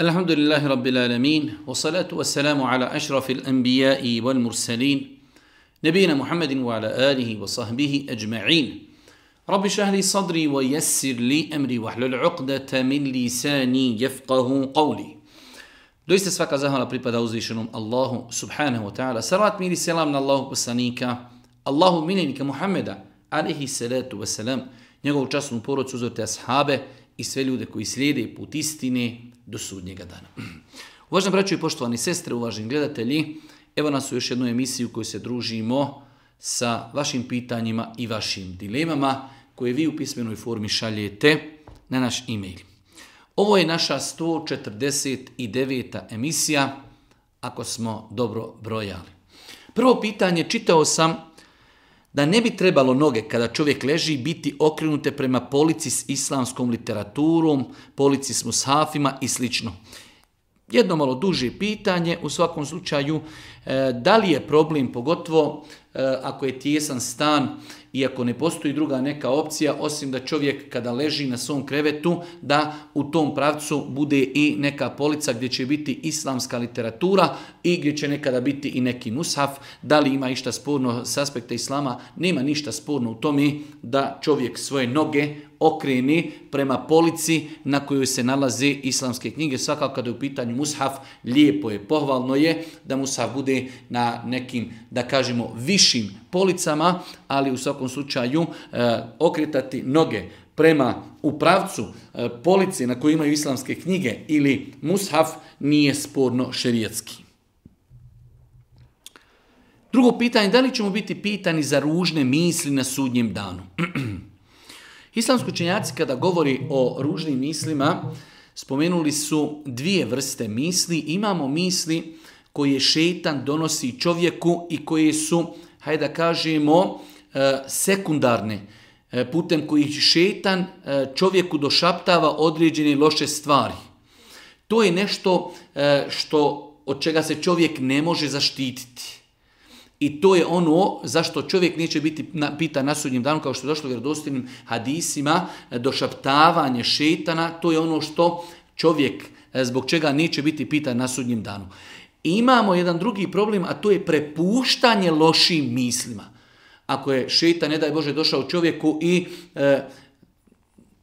الحمد لله رب العالمين والصلاة والسلام على أشرف الأنبياء والمرسلين نبينا محمد وعلى آله وصحبه أجمعين رب اشرح لي صدري ويسر لي أمري واحلل عقدة من لساني يفقه قولي Doista svaka zahvala pripada uzvišenom Allahu subhanahu wa ta'ala. Salat mir i selam na Allahu poslanika, Allahu minenika Muhammeda, alihi salatu wa salam, njegovu časnu porodcu, uzorte ashabe i sve ljude koji slijede put istine do sudnjega dana. Uvažan braću i poštovani sestre, uvaženi gledatelji, evo nas u još jednu emisiju koju se družimo sa vašim pitanjima i vašim dilemama koje vi u pismenoj formi šaljete na naš e-mail. Ovo je naša 149. emisija, ako smo dobro brojali. Prvo pitanje, čitao sam da ne bi trebalo noge kada čovjek leži biti okrenute prema polici s islamskom literaturom, polici s mushafima i slično. Jedno malo duže pitanje, u svakom slučaju, e, da li je problem, pogotovo e, ako je tijesan stan iako ne postoji druga neka opcija, osim da čovjek kada leži na svom krevetu, da u tom pravcu bude i neka polica gdje će biti islamska literatura i gdje će nekada biti i neki mushaf. Da li ima išta sporno s aspekta islama? Nema ništa sporno u tome da čovjek svoje noge okreni prema polici na kojoj se nalaze islamske knjige. Svakako kada je u pitanju mushaf, lijepo je, pohvalno je da mushaf bude na nekim, da kažemo, višim policama, ali u svakom slučaju e, okretati noge prema u pravcu e, polici na kojoj imaju islamske knjige ili mushaf nije sporno šerijetski. Drugo pitanje, da li ćemo biti pitani za ružne misli na sudnjem danu? Islamsko činjaci kada govori o ružnim mislima, spomenuli su dvije vrste misli. Imamo misli koje šetan donosi čovjeku i koje su uh, hajde da kažemo, e, sekundarne, e, putem kojih šetan e, čovjeku došaptava određene loše stvari. To je nešto što, od čega se čovjek ne može zaštititi. I to je ono zašto čovjek neće biti na, pita na sudnjem danu, kao što je došlo vjerodostinim hadisima, došaptavanje šetana, to je ono što čovjek, zbog čega neće biti pita na sudnjem danu imamo jedan drugi problem, a to je prepuštanje lošim mislima. Ako je šeta, ne daj Bože, došao čovjeku i e,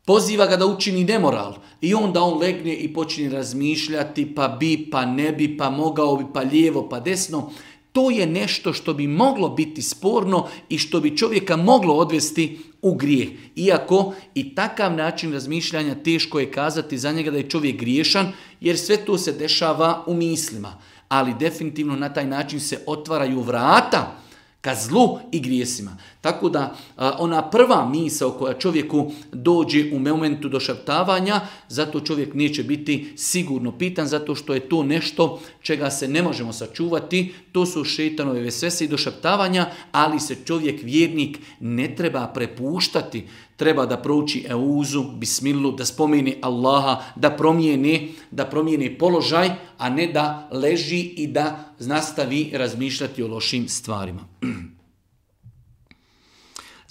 poziva ga da učini nemoral. I onda on legne i počne razmišljati, pa bi, pa ne bi, pa mogao bi, pa lijevo, pa desno. To je nešto što bi moglo biti sporno i što bi čovjeka moglo odvesti u grijeh. Iako i takav način razmišljanja teško je kazati za njega da je čovjek griješan, jer sve to se dešava u mislima ali definitivno na taj način se otvaraju vrata ka zlu i grijesima. Tako da ona prva misa koja čovjeku dođe u momentu došaptavanja, zato čovjek neće biti sigurno pitan, zato što je to nešto čega se ne možemo sačuvati, to su šetanovi vesese i došaptavanja, ali se čovjek vjernik ne treba prepuštati, treba da prouči euzu, bismilu, da spomeni Allaha, da promijeni, da promijeni položaj, a ne da leži i da nastavi razmišljati o lošim stvarima.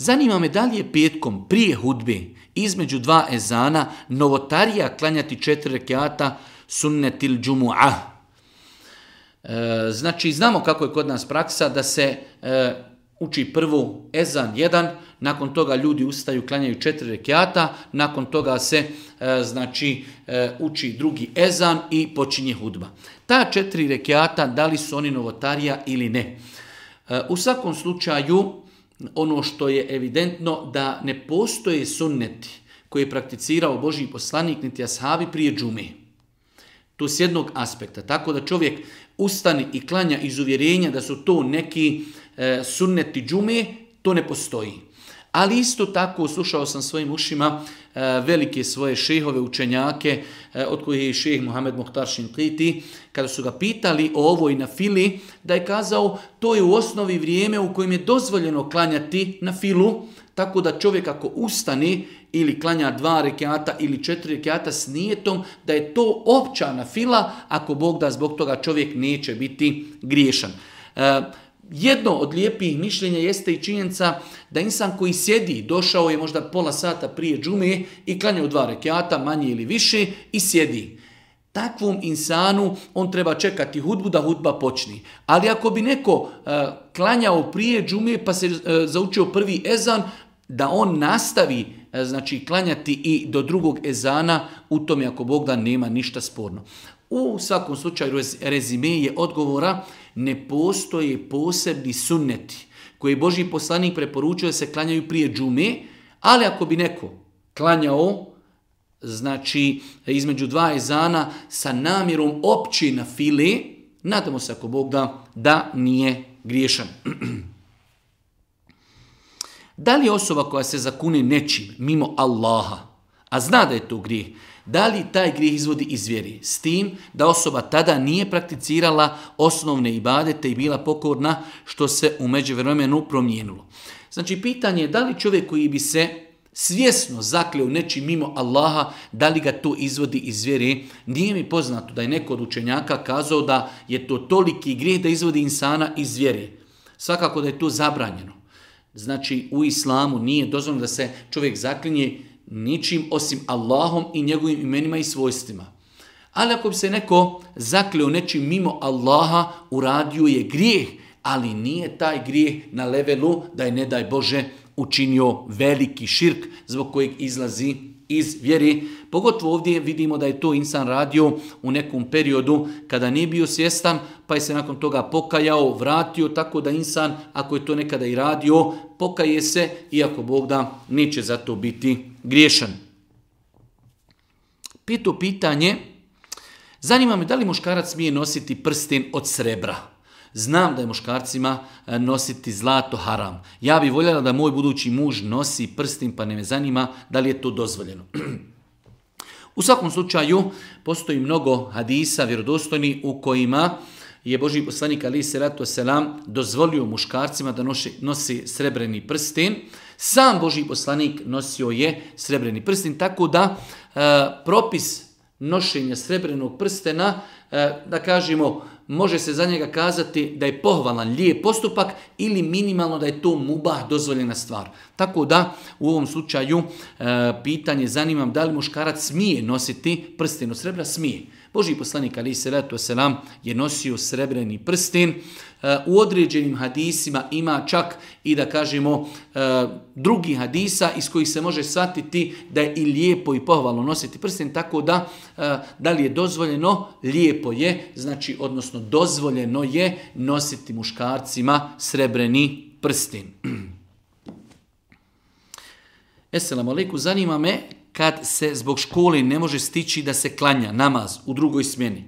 Zanima me da li je petkom prije hudbe između dva ezana novotarija klanjati četiri rekiata sunnetil džumu'ah. E, znači, znamo kako je kod nas praksa da se e, uči prvu ezan jedan, nakon toga ljudi ustaju, klanjaju četiri rekiata, nakon toga se e, znači e, uči drugi ezan i počinje hudba. Ta četiri rekiata, da li su oni novotarija ili ne? E, u svakom slučaju, ono što je evidentno da ne postoje sunneti koje je prakticirao Božji poslanik niti ashabi prije džume. To s jednog aspekta. Tako da čovjek ustani i klanja iz uvjerenja da su to neki e, sunneti džume, to ne postoji. Ali isto tako slušao sam svojim ušima e, velike svoje šehove, učenjake, e, od kojih je i šeh Mohamed Mohtar Šinkliti, kada su ga pitali o ovoj na fili, da je kazao to je u osnovi vrijeme u kojem je dozvoljeno klanjati na filu, tako da čovjek ako ustane ili klanja dva rekiata ili četiri rekiata s nijetom, da je to opća na fila ako Bog da zbog toga čovjek neće biti griješan. E, jedno od lijepih mišljenja jeste i činjenica da insan koji sjedi, došao je možda pola sata prije džume i klanja u dva rekiata, manje ili više, i sjedi. Takvom insanu on treba čekati hudbu da hudba počni. Ali ako bi neko e, klanjao prije džume pa se e, zaučio prvi ezan, da on nastavi e, znači klanjati i do drugog ezana, u tome ako Bog da nema ništa sporno. U svakom slučaju rezime je odgovora ne postoje posebni sunneti koji Boži poslanik preporučuje da se klanjaju prije džume, ali ako bi neko klanjao znači između dva ezana sa namjerom opći na file, nadamo se ako Bog da, da nije griješan. da li osoba koja se zakune nečim mimo Allaha, a zna da je to grijeh, Da li taj grijeh izvodi iz vjeri? S tim da osoba tada nije prakticirala osnovne ibadete i bila pokorna što se umeđu vremenu promijenilo. Znači, pitanje je da li čovjek koji bi se svjesno zakljao nečim mimo Allaha, da li ga to izvodi iz vjeri? Nije mi poznato da je neko od učenjaka kazao da je to toliki grijeh da izvodi insana iz vjeri. Svakako da je to zabranjeno. Znači, u islamu nije dozvoljeno da se čovjek zaklinje ničim osim Allahom i njegovim imenima i svojstvima. Ali ako bi se neko zakleo nečim mimo Allaha, uradio je grijeh, ali nije taj grijeh na levelu da je, ne daj Bože, učinio veliki širk zbog kojeg izlazi iz vjeri. Pogotovo ovdje vidimo da je to insan radio u nekom periodu kada nije bio svjestan, pa je se nakon toga pokajao, vratio, tako da insan, ako je to nekada i radio, pokaje se, iako Bog da, neće za to biti griješan. Peto pitanje, zanima me da li muškarac smije nositi prsten od srebra. Znam da je muškarcima e, nositi zlato haram. Ja bih voljela da moj budući muž nosi prsten, pa ne me zanima da li je to dozvoljeno. U svakom slučaju, postoji mnogo hadisa vjerodostojni u kojima je Boži poslanik Ali Seratu Selam dozvolio muškarcima da nosi, nosi srebreni prsten, Sam Boži poslanik nosio je srebreni prsten, tako da e, propis nošenja srebrenog prstena, e, da kažemo, može se za njega kazati da je pohvalan lijep postupak ili minimalno da je to mubah dozvoljena stvar. Tako da u ovom slučaju e, pitanje zanimam da li muškarac smije nositi prsten od srebra, smije. Boži poslanik Ali Salatu Selam je nosio srebreni prsten. E, u određenim hadisima ima čak i da kažemo e, drugi hadisa iz kojih se može shvatiti da je i lijepo i pohvalno nositi prsten, tako da e, da li je dozvoljeno, lijepo je, znači odnosno dozvoljeno je nositi muškarcima srebreni prsten. Esselamu alaiku, zanima me kad se zbog škole ne može stići da se klanja namaz u drugoj smjeni,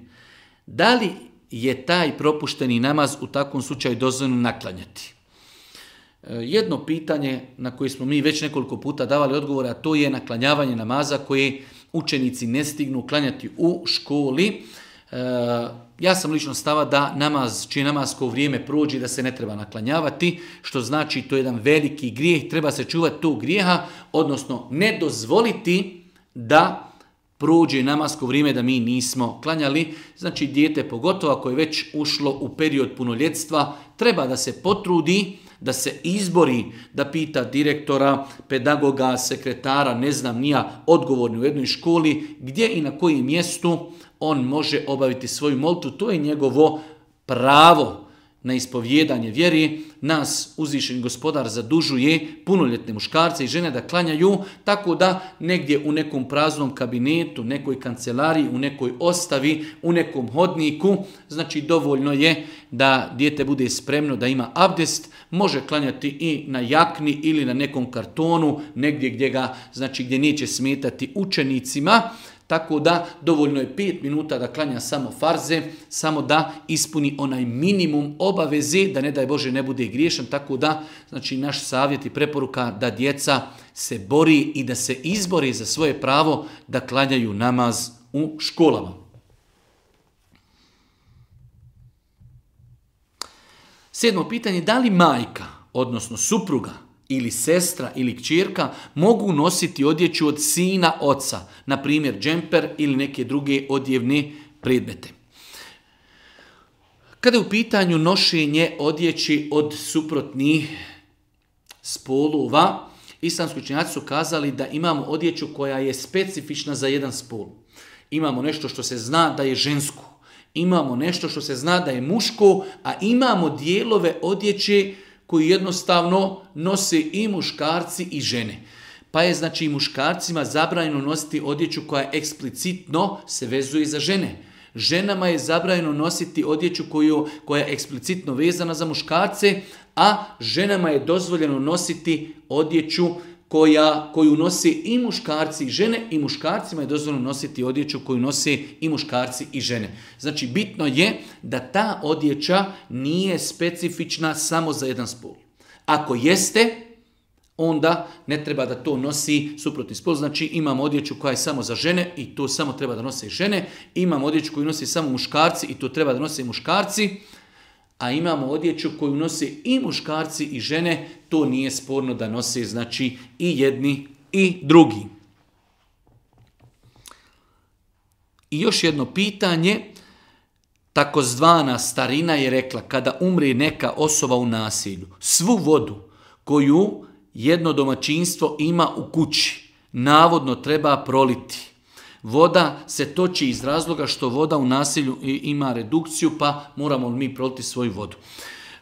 da li je taj propušteni namaz u takvom slučaju dozvoljeno naklanjati? E, jedno pitanje na koje smo mi već nekoliko puta davali odgovore, a to je naklanjavanje namaza koje učenici ne stignu klanjati u školi, Eh, ja sam lično stava da namaz, čije namasko vrijeme prođe da se ne treba naklanjavati, što znači to je jedan veliki grijeh, treba se čuvati tog grijeha, odnosno ne dozvoliti da prođe namasko vrijeme da mi nismo klanjali. Znači dijete pogotovo ako je već ušlo u period punoljetstva, treba da se potrudi, da se izbori, da pita direktora, pedagoga, sekretara, ne znam, nija odgovorni u jednoj školi, gdje i na kojem mjestu uh, on može obaviti svoju moltu, to je njegovo pravo na ispovjedanje vjeri, nas uzvišen gospodar zadužuje punoljetne muškarce i žene da klanjaju, tako da negdje u nekom praznom kabinetu, nekoj kancelariji, u nekoj ostavi, u nekom hodniku, znači dovoljno je da dijete bude spremno da ima abdest, može klanjati i na jakni ili na nekom kartonu, negdje gdje ga, znači gdje neće smetati učenicima, Tako da dovoljno je 5 minuta da klanja samo farze, samo da ispuni onaj minimum obaveze, da ne daj Bože ne bude griješan. Tako da, znači, naš savjet i preporuka da djeca se bori i da se izbori za svoje pravo da klanjaju namaz u školama. Sedmo pitanje, da li majka, odnosno supruga, ili sestra ili kćerka mogu nositi odjeću od sina oca, na primjer džemper ili neke druge odjevne predmete. Kada je u pitanju nošenje odjeći od suprotnih spolova, islamski učinjaci su kazali da imamo odjeću koja je specifična za jedan spol. Imamo nešto što se zna da je žensko, imamo nešto što se zna da je muško, a imamo dijelove odjeće koji jednostavno nose i muškarci i žene. Pa je znači i muškarcima zabrajeno nositi odjeću koja eksplicitno se vezuje za žene. Ženama je zabrajeno nositi odjeću koju, koja je eksplicitno vezana za muškarce, a ženama je dozvoljeno nositi odjeću koja koja, koju nose i muškarci i žene i muškarcima je dozvoljeno nositi odjeću koju nose i muškarci i žene. Znači, bitno je da ta odjeća nije specifična samo za jedan spol. Ako jeste, onda ne treba da to nosi suprotni spol. Znači, imamo odjeću koja je samo za žene i to samo treba da nose žene. Imamo odjeću koju nosi samo muškarci i to treba da nose muškarci a imamo odjeću koju nose i muškarci i žene, to nije sporno da nose znači i jedni i drugi. I još jedno pitanje, takozvana starina je rekla kada umri neka osoba u nasilju, svu vodu koju jedno domaćinstvo ima u kući, navodno treba proliti – voda se toči iz razloga što voda u nasilju ima redukciju, pa moramo li mi proliti svoju vodu.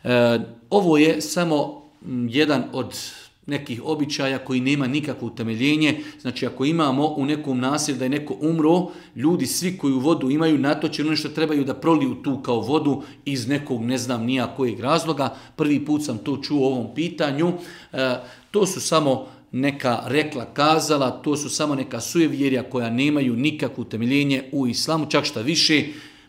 E, ovo je samo jedan od nekih običaja koji nema nikakvo utemeljenje. Znači, ako imamo u nekom nasilju da je neko umro, ljudi svi koji vodu imaju natočeno nešto trebaju da proliju tu kao vodu iz nekog ne znam nijakojeg razloga. Prvi put sam to čuo u ovom pitanju. E, to su samo neka rekla, kazala, to su samo neka sujevjerja koja nemaju nikakvo utemeljenje u islamu, čak šta više,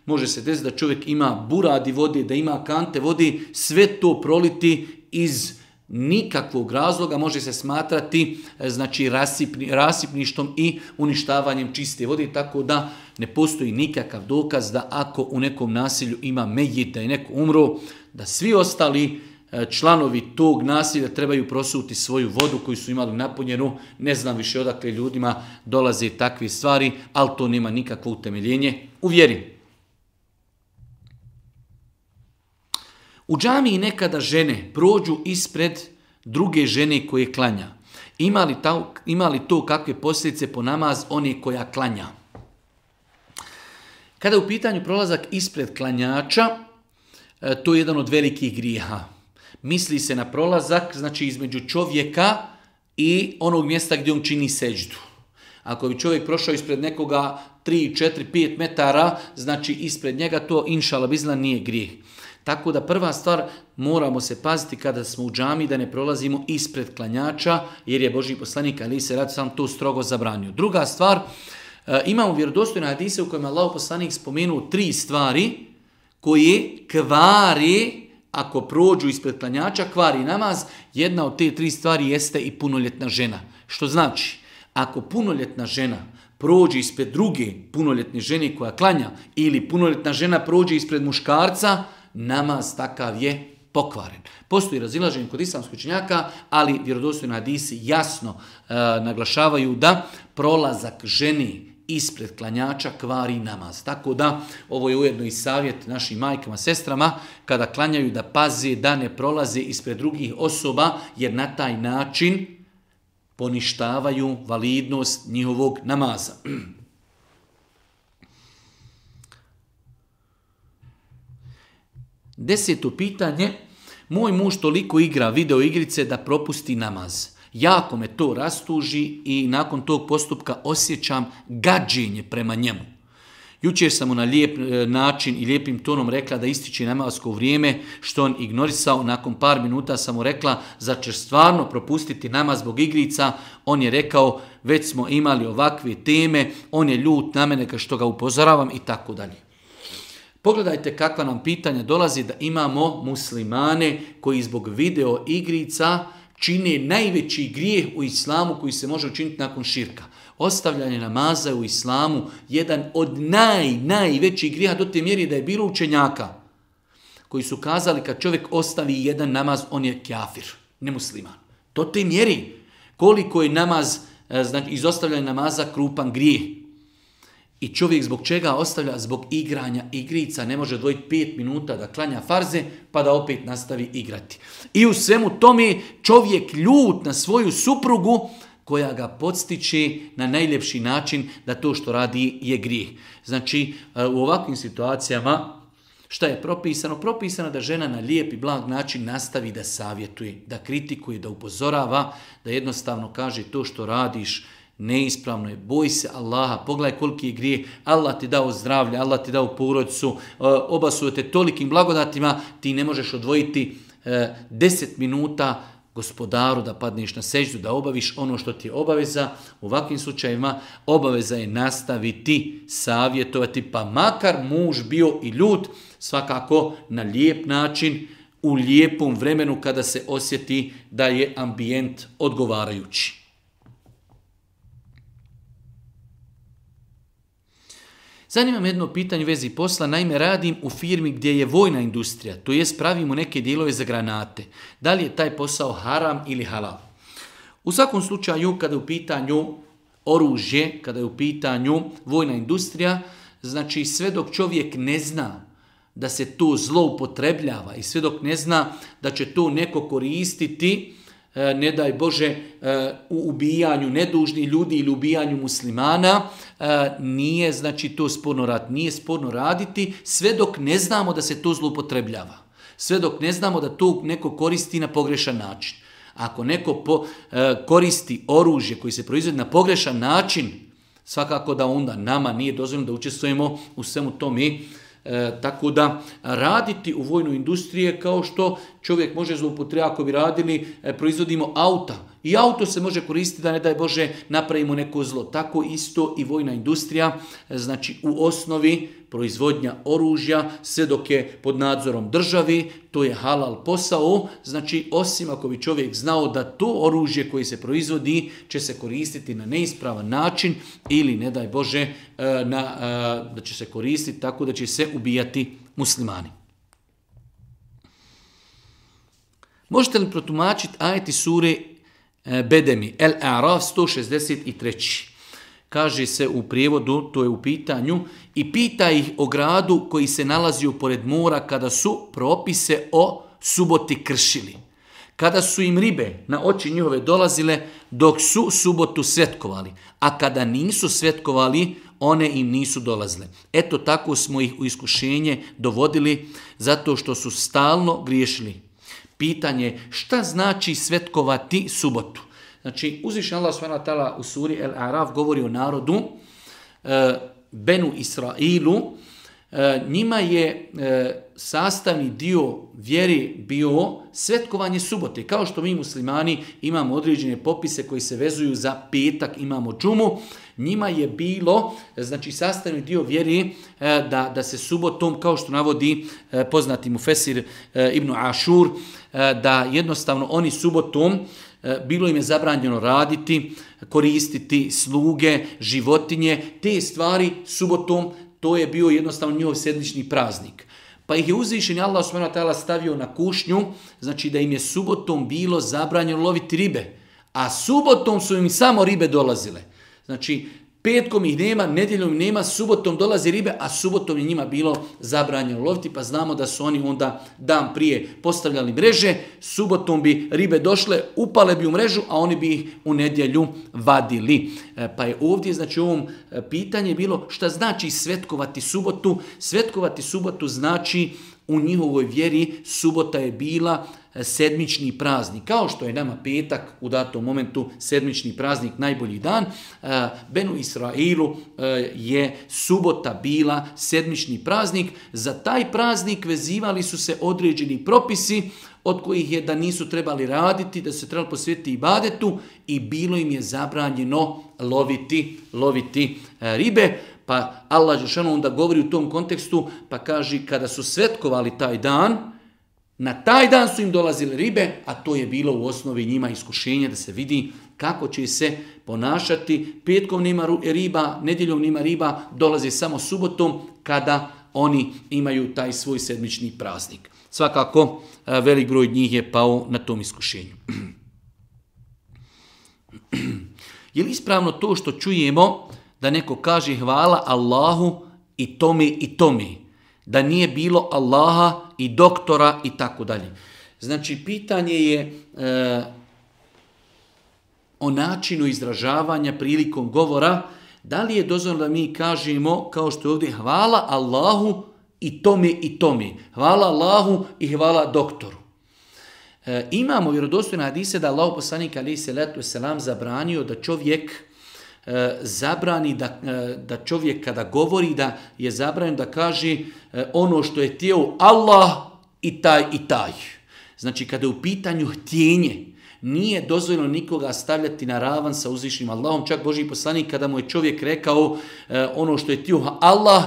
može se desiti da čovjek ima buradi vode, da ima kante vode, sve to proliti iz nikakvog razloga, može se smatrati e, znači rasipni, rasipništom i uništavanjem čiste vode, tako da ne postoji nikakav dokaz da ako u nekom nasilju ima mejit, da je neko umro, da svi ostali, E, članovi tog nasilja trebaju prosuti svoju vodu koju su imali napunjenu, ne znam više odakle ljudima dolaze takve stvari, ali to nema nikakvo utemeljenje u vjeri. U džamiji nekada žene prođu ispred druge žene koje klanja. Imali ta, imali to kakve posljedice po namaz one koja klanja? Kada u pitanju prolazak ispred klanjača, e, to je jedan od velikih grijeha misli se na prolazak, znači između čovjeka i onog mjesta gdje on čini seđdu. Ako bi čovjek prošao ispred nekoga 3, 4, 5 metara, znači ispred njega to, inšala bizna, nije grijeh. Tako da prva stvar, moramo se paziti kada smo u džami da ne prolazimo ispred klanjača, jer je Boži poslanik Ali se rad sam to strogo zabranio. Druga stvar, eh, imamo vjerodostojne hadise u kojima Allah poslanik spomenuo tri stvari koje kvari ako prođu ispred klanjača, kvari namaz, jedna od te tri stvari jeste i punoljetna žena. Što znači, ako punoljetna žena prođe ispred druge punoljetne žene koja klanja ili punoljetna žena prođe ispred muškarca, namaz takav je pokvaren. Postoji razilaženje kod islamskoj činjaka, ali vjerodostojni hadisi jasno e, naglašavaju da prolazak ženi ispred klanjača kvari namaz. Tako da, ovo je ujedno i savjet našim majkama, sestrama, kada klanjaju da paze, da ne prolaze ispred drugih osoba, jer na taj način poništavaju validnost njihovog namaza. Deseto pitanje. Moj muž toliko igra video igrice da propusti namaz jako me to rastuži i nakon tog postupka osjećam gađenje prema njemu. Jučer sam mu na lijep e, način i lijepim tonom rekla da ističe namalsko vrijeme što on ignorisao. Nakon par minuta sam mu rekla za ćeš stvarno propustiti nama zbog igrica. On je rekao već smo imali ovakve teme, on je ljut na mene kao što ga upozoravam i tako dalje. Pogledajte kakva nam pitanja dolazi da imamo muslimane koji zbog video igrica čine najveći grijeh u islamu koji se može učiniti nakon širka. Ostavljanje namaza u islamu jedan od naj, najvećih grijeha do te mjeri da je bilo učenjaka koji su kazali kad čovjek ostavi jedan namaz, on je kjafir, nemusliman. To te mjeri koliko je namaz, e, znači izostavljanje namaza krupan grijeh I čovjek zbog čega ostavlja? Zbog igranja igrica. Ne može dvojiti pet minuta da klanja farze, pa da opet nastavi igrati. I u svemu tome čovjek ljut na svoju suprugu, koja ga podstiče na najljepši način da to što radi je grijeh. Znači, e, u ovakvim situacijama, šta je propisano? Propisano da žena na lijep i blag način nastavi da savjetuje, da kritikuje, da upozorava, da jednostavno kaže to što radiš, neispravno je, boj se Allaha, pogledaj koliki je grijeh, Allah ti dao zdravlje, Allah ti dao porodcu, e, obasuju te tolikim blagodatima, ti ne možeš odvojiti e, deset minuta gospodaru da padneš na seždu, da obaviš ono što ti je obaveza, u ovakvim slučajima obaveza je nastaviti, savjetovati, pa makar muž bio i ljud, svakako na lijep način, u lijepom vremenu kada se osjeti da je ambijent odgovarajući. Zanima me jedno pitanje vezi posla. Naime, radim u firmi gdje je vojna industrija, to jest pravimo neke dijelove za granate. Da li je taj posao haram ili halal? U svakom slučaju, kada je u pitanju oružje, kada je u pitanju vojna industrija, znači sve dok čovjek ne zna da se to zloupotrebljava i sve dok ne zna da će to neko koristiti, E, ne daj Bože, e, u ubijanju nedužni ljudi ili ubijanju muslimana, e, nije znači to sporno rad, nije sporno raditi, sve dok ne znamo da se to zlopotrebljava. Sve dok ne znamo da to neko koristi na pogrešan način. Ako neko po, e, koristi oružje koji se proizvede na pogrešan način, svakako da onda nama nije dozvoljeno da učestvujemo u svemu tome. E, tako da raditi u vojnoj industriji kao što čovjek može zloupotrebati ako bi radili, e, proizvodimo auta, I auto se može koristiti da ne daj Bože napravimo neko zlo. Tako isto i vojna industrija, znači u osnovi proizvodnja oružja, sve dok je pod nadzorom državi, to je halal posao, znači osim ako bi čovjek znao da to oružje koje se proizvodi će se koristiti na neispravan način ili ne daj Bože e, na, e, da će se koristiti tako da će se ubijati muslimani. Možete li protumačiti ajeti sure E, Bedemi, El Araf 163. Kaže se u prijevodu, to je u pitanju, i pita ih o gradu koji se nalazi pored mora kada su propise o suboti kršili. Kada su im ribe na oči njihove dolazile dok su subotu svetkovali, a kada nisu svetkovali, one im nisu dolazile. Eto tako smo ih u iskušenje dovodili zato što su stalno griješili pitanje šta znači svetkovati subotu. Znači, uzvišen Allah s.w.t. u suri El Araf govori o narodu, e, Benu Israilu, e, njima je e, sastavni dio vjeri bio svetkovanje subote. Kao što mi muslimani imamo određene popise koji se vezuju za petak, imamo džumu, Njima je bilo, znači sastavni dio vjeri e, da, da se subotom, kao što navodi e, poznati mu Fesir e, Ibnu Ašur, da jednostavno oni subotom, bilo im je zabranjeno raditi, koristiti sluge, životinje, te stvari subotom, to je bio jednostavno njihov sedmični praznik. Pa ih je uzvišen Allah s.w.t. stavio na kušnju, znači da im je subotom bilo zabranjeno loviti ribe, a subotom su im samo ribe dolazile – Znači, petkom ih nema, nedjeljom ih nema, subotom dolaze ribe, a subotom je njima bilo zabranjeno loviti, pa znamo da su oni onda dan prije postavljali mreže, subotom bi ribe došle, upale bi u mrežu, a oni bi ih u nedjelju vadili. E, pa je ovdje, znači, ovom e, pitanje bilo šta znači svetkovati subotu. Svetkovati subotu znači u njihovoj vjeri subota je bila uh, sedmični praznik, kao što je nama petak u datom momentu sedmični praznik, najbolji dan, e, Benu Israilu e, je subota bila sedmični praznik. Za taj praznik vezivali su se određeni propisi od kojih je da nisu trebali raditi, da se trebali posvjetiti i badetu i bilo im je zabranjeno loviti, loviti e, ribe. Pa Allah Žešanu onda govori u tom kontekstu, pa kaže kada su svetkovali taj dan, Na taj dan su im dolazile ribe, a to je bilo u osnovi njima iskušenje da se vidi kako će se ponašati. Petkom nima riba, nedjeljom nima riba, dolazi samo subotom kada oni imaju taj svoj sedmični praznik. Svakako, e, velik broj njih je pao na tom iskušenju. Je li ispravno to što čujemo da neko kaže hvala Allahu i tome i tome? da nije bilo Allaha i doktora i tako dalje. Znači, pitanje je e, o načinu izražavanja prilikom govora, da li je dozvan da mi kažemo, kao što je ovdje, hvala Allahu i tome i tome. Hvala Allahu i hvala doktoru. E, imamo vjerodostojne hadise da Allah poslanika alaihi salatu selam zabranio da čovjek e, E, zabrani da, e, da čovjek kada govori da je zabranjen da kaže e, ono što je tijel Allah i taj i taj. Znači kada je u pitanju htjenje, nije dozvoljeno nikoga stavljati na ravan sa uzvišnjim Allahom, čak Boži poslanik kada mu je čovjek rekao ono što je tijel Allah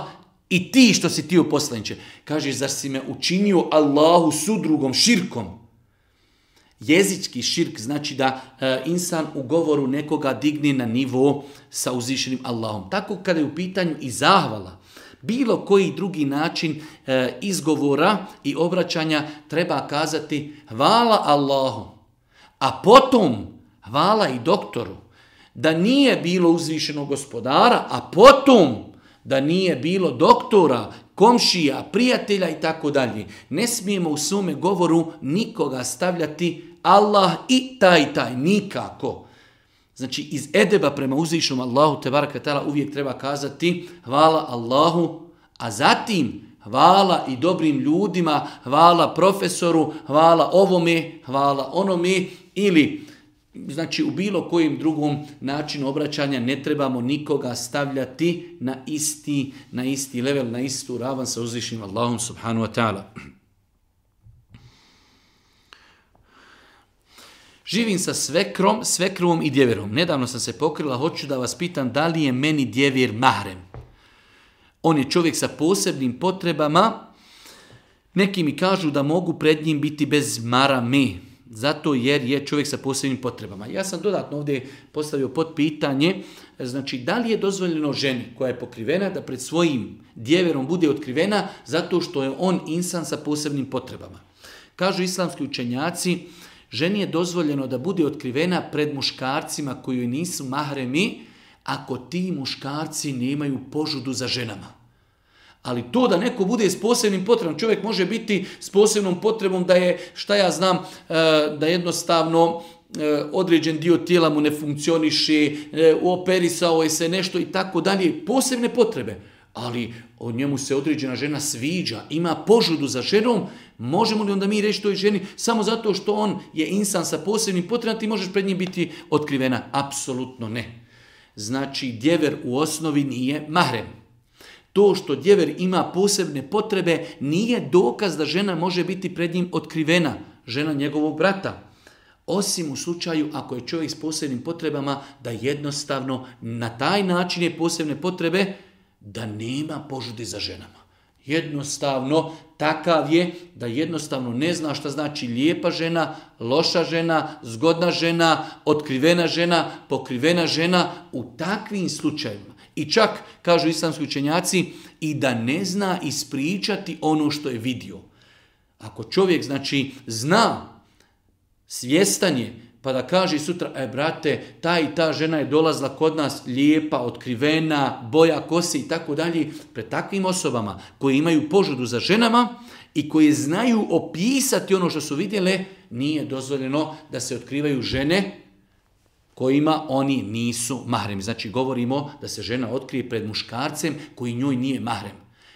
i ti što si tijel poslanče. Kaže, zar si me učinio Allahu sudrugom, širkom? Jezički širk znači da e, insan u govoru nekoga digni na nivo sa uzvišenim Allahom. Tako kada je u pitanju i zahvala, bilo koji drugi način e, izgovora i obraćanja treba kazati hvala Allahom, a potom hvala i doktoru da nije bilo uzvišenog gospodara, a potom da nije bilo doktora komšija, prijatelja i tako dalje. Ne smijemo u svome govoru nikoga stavljati Allah i taj taj, nikako. Znači iz edeba prema uzvišom Allahu te barakatala uvijek treba kazati hvala Allahu, a zatim hvala i dobrim ljudima, hvala profesoru, hvala ovome, hvala onome ili hvala znači u bilo kojim drugom načinu obraćanja ne trebamo nikoga stavljati na isti na isti level na istu ravan sa uzvišenim Allahom subhanahu wa taala Živim sa svekrom, svekrom i djeverom. Nedavno sam se pokrila, hoću da vas pitam da li je meni djever mahrem. On je čovjek sa posebnim potrebama. Neki mi kažu da mogu pred njim biti bez marame. Zato jer je čovjek sa posebnim potrebama. Ja sam dodatno ovdje postavio pod pitanje, znači da li je dozvoljeno ženi koja je pokrivena da pred svojim djeverom bude otkrivena zato što je on insan sa posebnim potrebama. Kažu islamski učenjaci, ženi je dozvoljeno da bude otkrivena pred muškarcima koji nisu mahremi ako ti muškarci nemaju požudu za ženama. Ali to da neko bude s posebnim potrebom, čovjek može biti s posebnom potrebom da je, šta ja znam, eh, da jednostavno eh, određen dio tijela mu ne funkcioniše, eh, operisao je se nešto i tako dalje, posebne potrebe. Ali o njemu se određena žena sviđa, ima požudu za ženom, možemo li onda mi reći toj ženi samo zato što on je insan sa posebnim potrebom, ti možeš pred njim biti otkrivena? Apsolutno ne. Znači, djever u osnovi nije mahrem to što djever ima posebne potrebe nije dokaz da žena može biti pred njim otkrivena, žena njegovog brata. Osim u slučaju ako je čovjek s posebnim potrebama da jednostavno na taj način je posebne potrebe da nema požudi za ženama. Jednostavno takav je da jednostavno ne zna šta znači lijepa žena, loša žena, zgodna žena, otkrivena žena, pokrivena žena u takvim slučajima. I čak, kažu islamski učenjaci, i da ne zna ispričati ono što je vidio. Ako čovjek, znači, zna svjestanje, pa da kaže sutra, e, brate, ta i ta žena je dolazla kod nas lijepa, otkrivena, boja kose i tako dalje, pred takvim osobama koji imaju požudu za ženama i koje znaju opisati ono što su vidjele, nije dozvoljeno da se otkrivaju žene, kojima oni nisu mahrem. Znači, govorimo da se žena otkrije pred muškarcem koji njoj nije mahrem.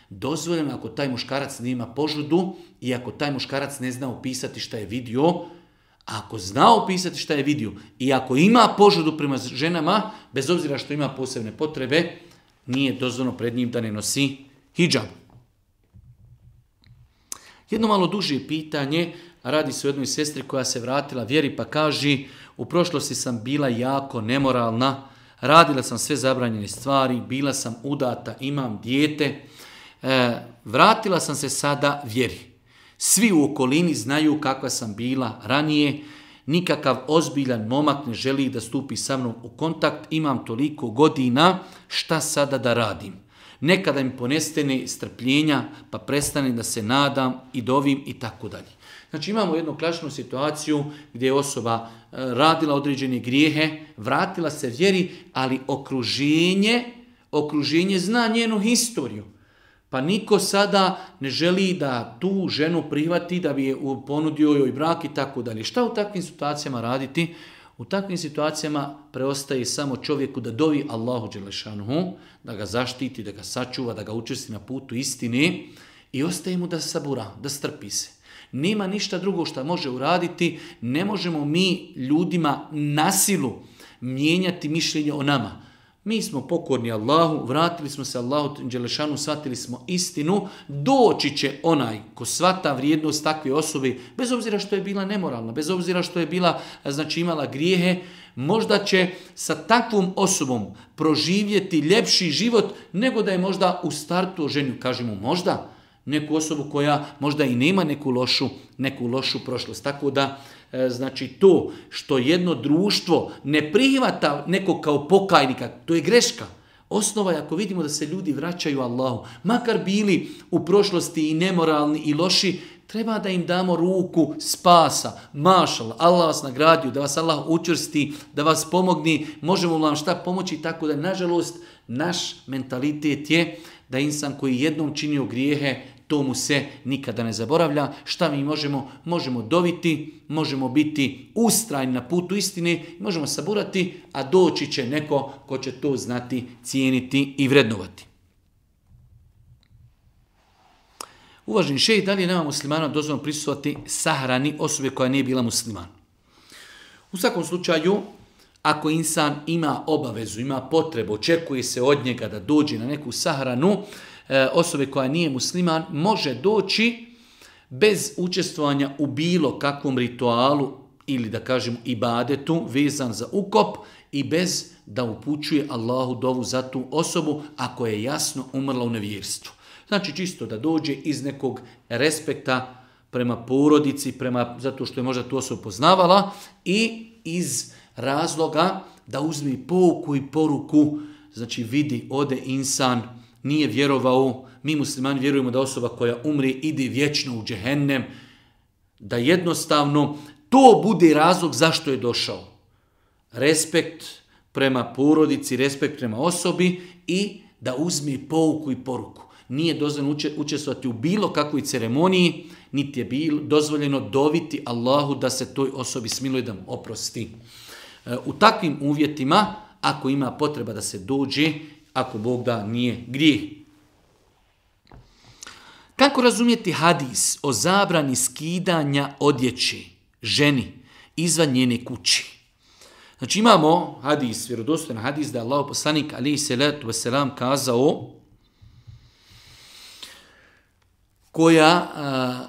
Dozvoljeno ako taj muškarac nima požudu i ako taj muškarac ne zna upisati šta je vidio, ako zna upisati šta je vidio i ako ima požudu prema ženama, bez obzira što ima posebne potrebe, nije dozvoljeno pred njim da ne nosi hijab. Jedno malo duže pitanje radi se u jednoj sestri koja se vratila vjeri pa kaži, U prošlosti sam bila jako nemoralna, radila sam sve zabranjene stvari, bila sam udata, imam dijete. E, vratila sam se sada vjeri. Svi u okolini znaju kakva sam bila ranije, nikakav ozbiljan momak ne želi da stupi sa mnom u kontakt, imam toliko godina, šta sada da radim? Nekada im ponestene strpljenja, pa prestane da se nadam i dovim i tako dalje. Znači imamo jednu klasičnu situaciju gdje je osoba e, radila određene grijehe, vratila se vjeri, ali okruženje, okruženje zna njenu historiju. Pa niko sada ne želi da tu ženu prihvati, da bi je ponudio joj brak i tako dalje. Šta u takvim situacijama raditi? U takvim situacijama preostaje samo čovjeku da dovi Allahu Đelešanu, da ga zaštiti, da ga sačuva, da ga učesti na putu istine i ostaje mu da sabura, da strpi se. Nema ništa drugo što može uraditi, ne možemo mi ljudima na silu mijenjati mišljenje o nama. Mi smo pokorni Allahu, vratili smo se Allahu, Đelešanu, shvatili smo istinu, doći će onaj ko svata vrijednost takve osobe, bez obzira što je bila nemoralna, bez obzira što je bila, znači imala grijehe, možda će sa takvom osobom proživjeti ljepši život nego da je možda u startu ženju, kažemo možda, možda neku osobu koja možda i nema neku lošu, neku lošu prošlost. Tako da, e, znači to što jedno društvo ne prihvata nekog kao pokajnika, to je greška. Osnova je ako vidimo da se ljudi vraćaju Allahu, makar bili u prošlosti i nemoralni i loši, treba da im damo ruku spasa. Mašal, Allah vas nagradio, da vas Allah učvrsti, da vas pomogni, možemo vam šta pomoći, tako da, nažalost, naš mentalitet je uh, da insan koji jednom činio grijehe, to mu se nikada ne zaboravlja. Šta mi možemo? Možemo doviti, možemo biti ustrajni na putu istine, možemo saburati, a doći će neko ko će to znati, cijeniti i vrednovati. Uvaženi šeji, da li je nema muslimana dozvan prisutovati sahrani osobe koja nije bila musliman? U svakom slučaju, ako insan ima obavezu, ima potrebu, očekuje se od njega da dođe na neku sahranu, e, osobe koja nije musliman, može doći bez učestvovanja u bilo kakvom ritualu ili da kažem ibadetu vezan za ukop i bez da upućuje Allahu dovu za tu osobu ako je jasno umrla u nevjerstvu. Znači čisto da dođe iz nekog respekta prema porodici, prema, zato što je možda tu osobu poznavala i iz uh, razloga da uzmi pouku i poruku, znači vidi, ode insan, nije vjerovao, mi muslimani vjerujemo da osoba koja umri ide vječno u džehennem, da jednostavno to bude razlog zašto je došao. Respekt prema porodici, respekt prema osobi i da uzmi pouku i poruku. Nije dozvoljeno učestvati u bilo kakvoj ceremoniji, niti je bilo dozvoljeno doviti Allahu da se toj osobi smiluje da oprosti. E, u takvim uvjetima, ako ima potreba da se dođe, ako Bog da, nije grije. Kako razumijeti hadis o zabrani skidanja odjeće ženi izvan njene kući? Znači imamo hadis, vjerodostojen hadis, da je Allah poslanik alaihi salatu wasalam kazao koja, a,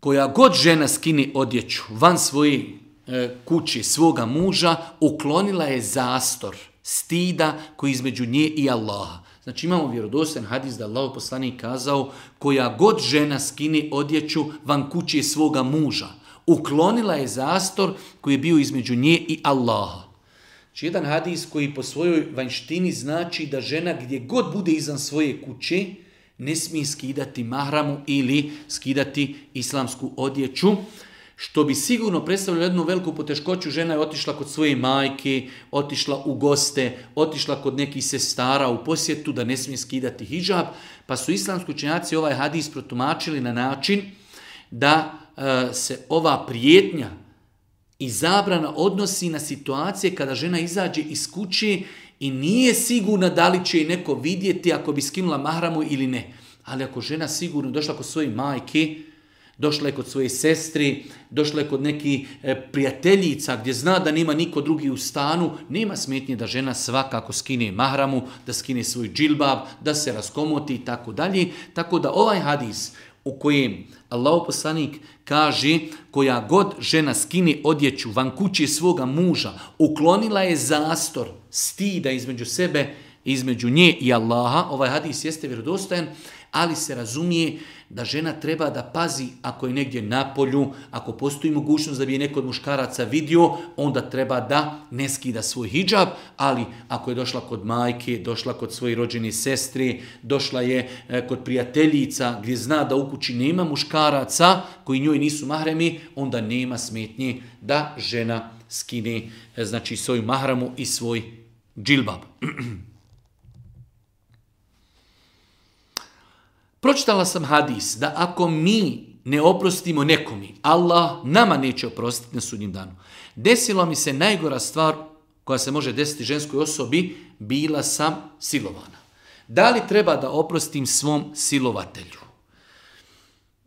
koja god žena skini odjeću van svoje E, kući svoga muža, uklonila je zastor, stida koji između nje i Allaha. Znači imamo vjerodosven hadis da Allah poslani kazao koja god žena skini odjeću van kući svoga muža. Uklonila je zastor koji je bio između nje i Allaha. Znači jedan hadis koji po svojoj vanštini znači da žena gdje god bude izan svoje kuće ne smije skidati mahramu ili skidati islamsku odjeću što bi sigurno predstavljalo jednu veliku poteškoću, žena je otišla kod svoje majke, otišla u goste, otišla kod nekih sestara u posjetu da ne smije skidati hijab, pa su islamski učenjaci ovaj hadis protumačili na način da e, se ova prijetnja i zabrana odnosi na situacije kada žena izađe iz kuće i nije sigurna da li će neko vidjeti ako bi skinula mahramu ili ne. Ali ako žena sigurno došla kod svoje majke, došla je kod svoje sestri, došla je kod neki e, prijateljica gdje zna da nema niko drugi u stanu, nema smetnje da žena svakako skine mahramu, da skine svoj džilbab, da se raskomoti i tako dalje. Tako da ovaj hadis u kojem Allah poslanik kaže koja god žena skine odjeću van kući svoga muža, uklonila je zastor stida između sebe, između nje i Allaha, ovaj hadis jeste vjerodostajan, ali se razumije da žena treba da pazi ako je negdje na polju, ako postoji mogućnost da bi je neko od muškaraca vidio, onda treba da ne skida svoj hijab, ali ako je došla kod majke, došla kod svoje rođene sestre, došla je e, kod prijateljica gdje zna da u kući nema muškaraca koji njoj nisu mahremi, onda nema smetnje da žena skine e, znači svoju mahramu i svoj džilbab. Pročitala sam hadis da ako mi ne oprostimo nekomi, Allah nama neće oprostiti na sudnjim danu. Desila mi se najgora stvar koja se može desiti ženskoj osobi, bila sam silovana. Da li treba da oprostim svom silovatelju?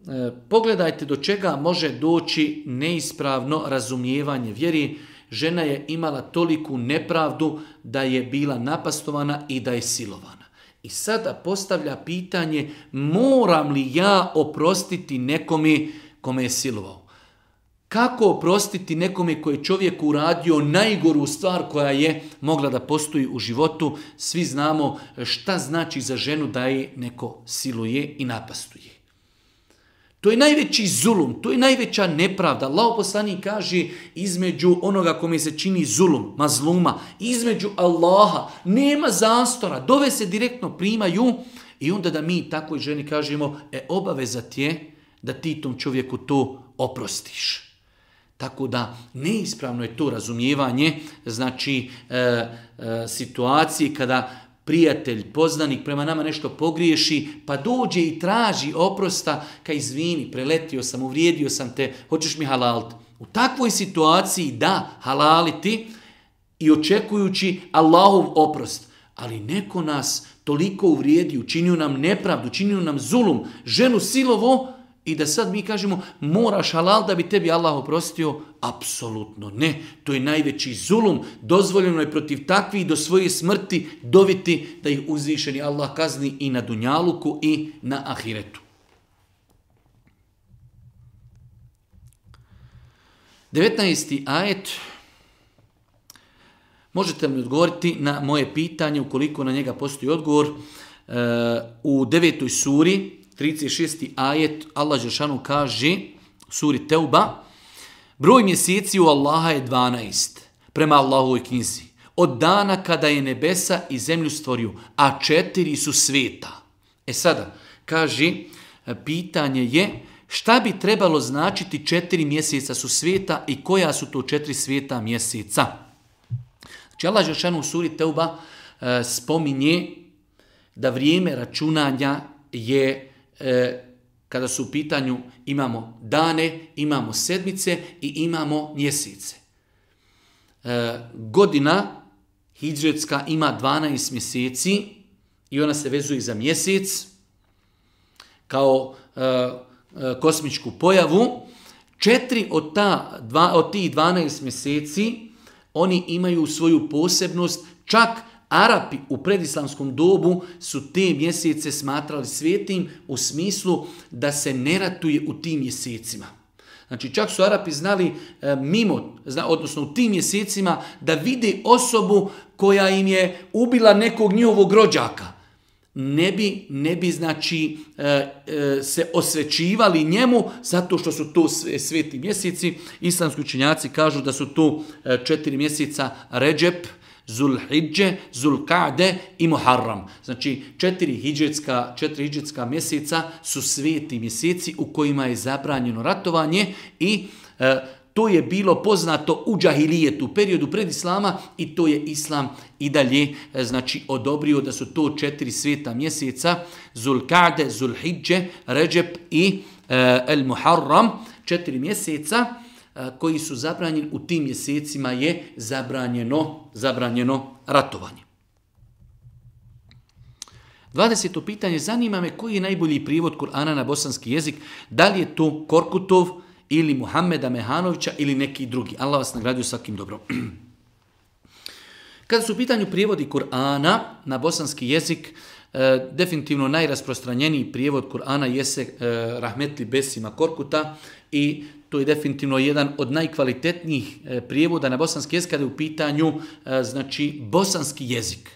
E, pogledajte do čega može doći neispravno razumijevanje vjeri. Žena je imala toliku nepravdu da je bila napastovana i da je silovana. I sada postavlja pitanje, moram li ja oprostiti nekome kome je silovao? Kako oprostiti nekome koje je čovjek uradio najgoru stvar koja je mogla da postoji u životu? Svi znamo šta znači za ženu da je neko siluje i napastuje. To je najveći zulum, to je najveća nepravda. Allah poslani kaže između onoga kome se čini zulum, mazluma, između Allaha, nema zastora, dove se direktno primaju i onda da mi takoj ženi kažemo, e obaveza ti je da ti tom čovjeku to oprostiš. Tako da neispravno je to razumijevanje, znači e, e, situacije kada prijatelj, poznanik prema nama nešto pogriješi, pa dođe i traži oprosta, ka izvini, preletio sam, uvrijedio sam te, hoćeš mi halaliti. U takvoj situaciji da, halaliti i očekujući Allahov oprost, ali neko nas toliko uvrijedi, učinio nam nepravdu, učinio nam zulum, ženu silovo, I da sad mi kažemo moraš halal da bi tebi Allah oprostio, apsolutno ne. To je najveći zulum, dozvoljeno je protiv takvi do svoje smrti doviti da ih uzvišeni Allah kazni i na Dunjaluku i na Ahiretu. 19. ajet. Možete mi odgovoriti na moje pitanje, ukoliko na njega postoji odgovor, e, u 9. suri, 36. ajet Allah Žešanu kaže, suri Teuba, broj mjeseci u Allaha je 12, prema Allahovoj knjizi. Od dana kada je nebesa i zemlju stvorio, a četiri su sveta. E sada, kaže, pitanje je šta bi trebalo značiti četiri mjeseca su sveta i koja su to četiri sveta mjeseca? Znači Allah Žešanu u suri Teuba e, spominje da vrijeme računanja je E, kada su u pitanju imamo dane, imamo sedmice i imamo mjesece. E, godina hijđretska ima 12 mjeseci i ona se vezuje za mjesec kao e, e, kosmičku pojavu. Četiri od, ta, dva, od tih 12 mjeseci oni imaju svoju posebnost čak Arapi u predislamskom dobu su te mjesece smatrali svetim u smislu da se ne ratuje u tim mjesecima. Znači čak su Arapi znali e, mimo, zna, odnosno u tim mjesecima, da vide osobu koja im je ubila nekog njihovog rođaka. Ne bi, ne bi znači, e, e, se osvećivali njemu zato što su to sve, sveti mjeseci. Islamski učenjaci kažu da su to e, četiri mjeseca Ređep, Zulhidže, Zulkade i Muharram. Znači, četiri hidžetska, četiri hidžetska mjeseca su sveti mjeseci u kojima je zabranjeno ratovanje i e, to je bilo poznato u džahilijetu, periodu pred islama i to je islam i dalje e, znači odobrio da su to četiri sveta mjeseca Zulkade, Zulhidže, Ređep i e, El Muharram, četiri mjeseca. E, koji su zabranjeni u tim mjesecima je zabranjeno, zabranjeno ratovanje. 20. pitanje, zanima me koji je najbolji privod Kur'ana na bosanski jezik, da li je to Korkutov ili Muhammeda Mehanovića ili neki drugi. Allah vas nagradio svakim dobro. Kada su u pitanju prijevodi Kur'ana na bosanski jezik, e, definitivno najrasprostranjeniji prijevod Kur'ana jese e, Rahmetli Besima Korkuta i to je definitivno jedan od najkvalitetnijih e, prijevoda na bosanski jezik kada je u pitanju e, znači bosanski jezik.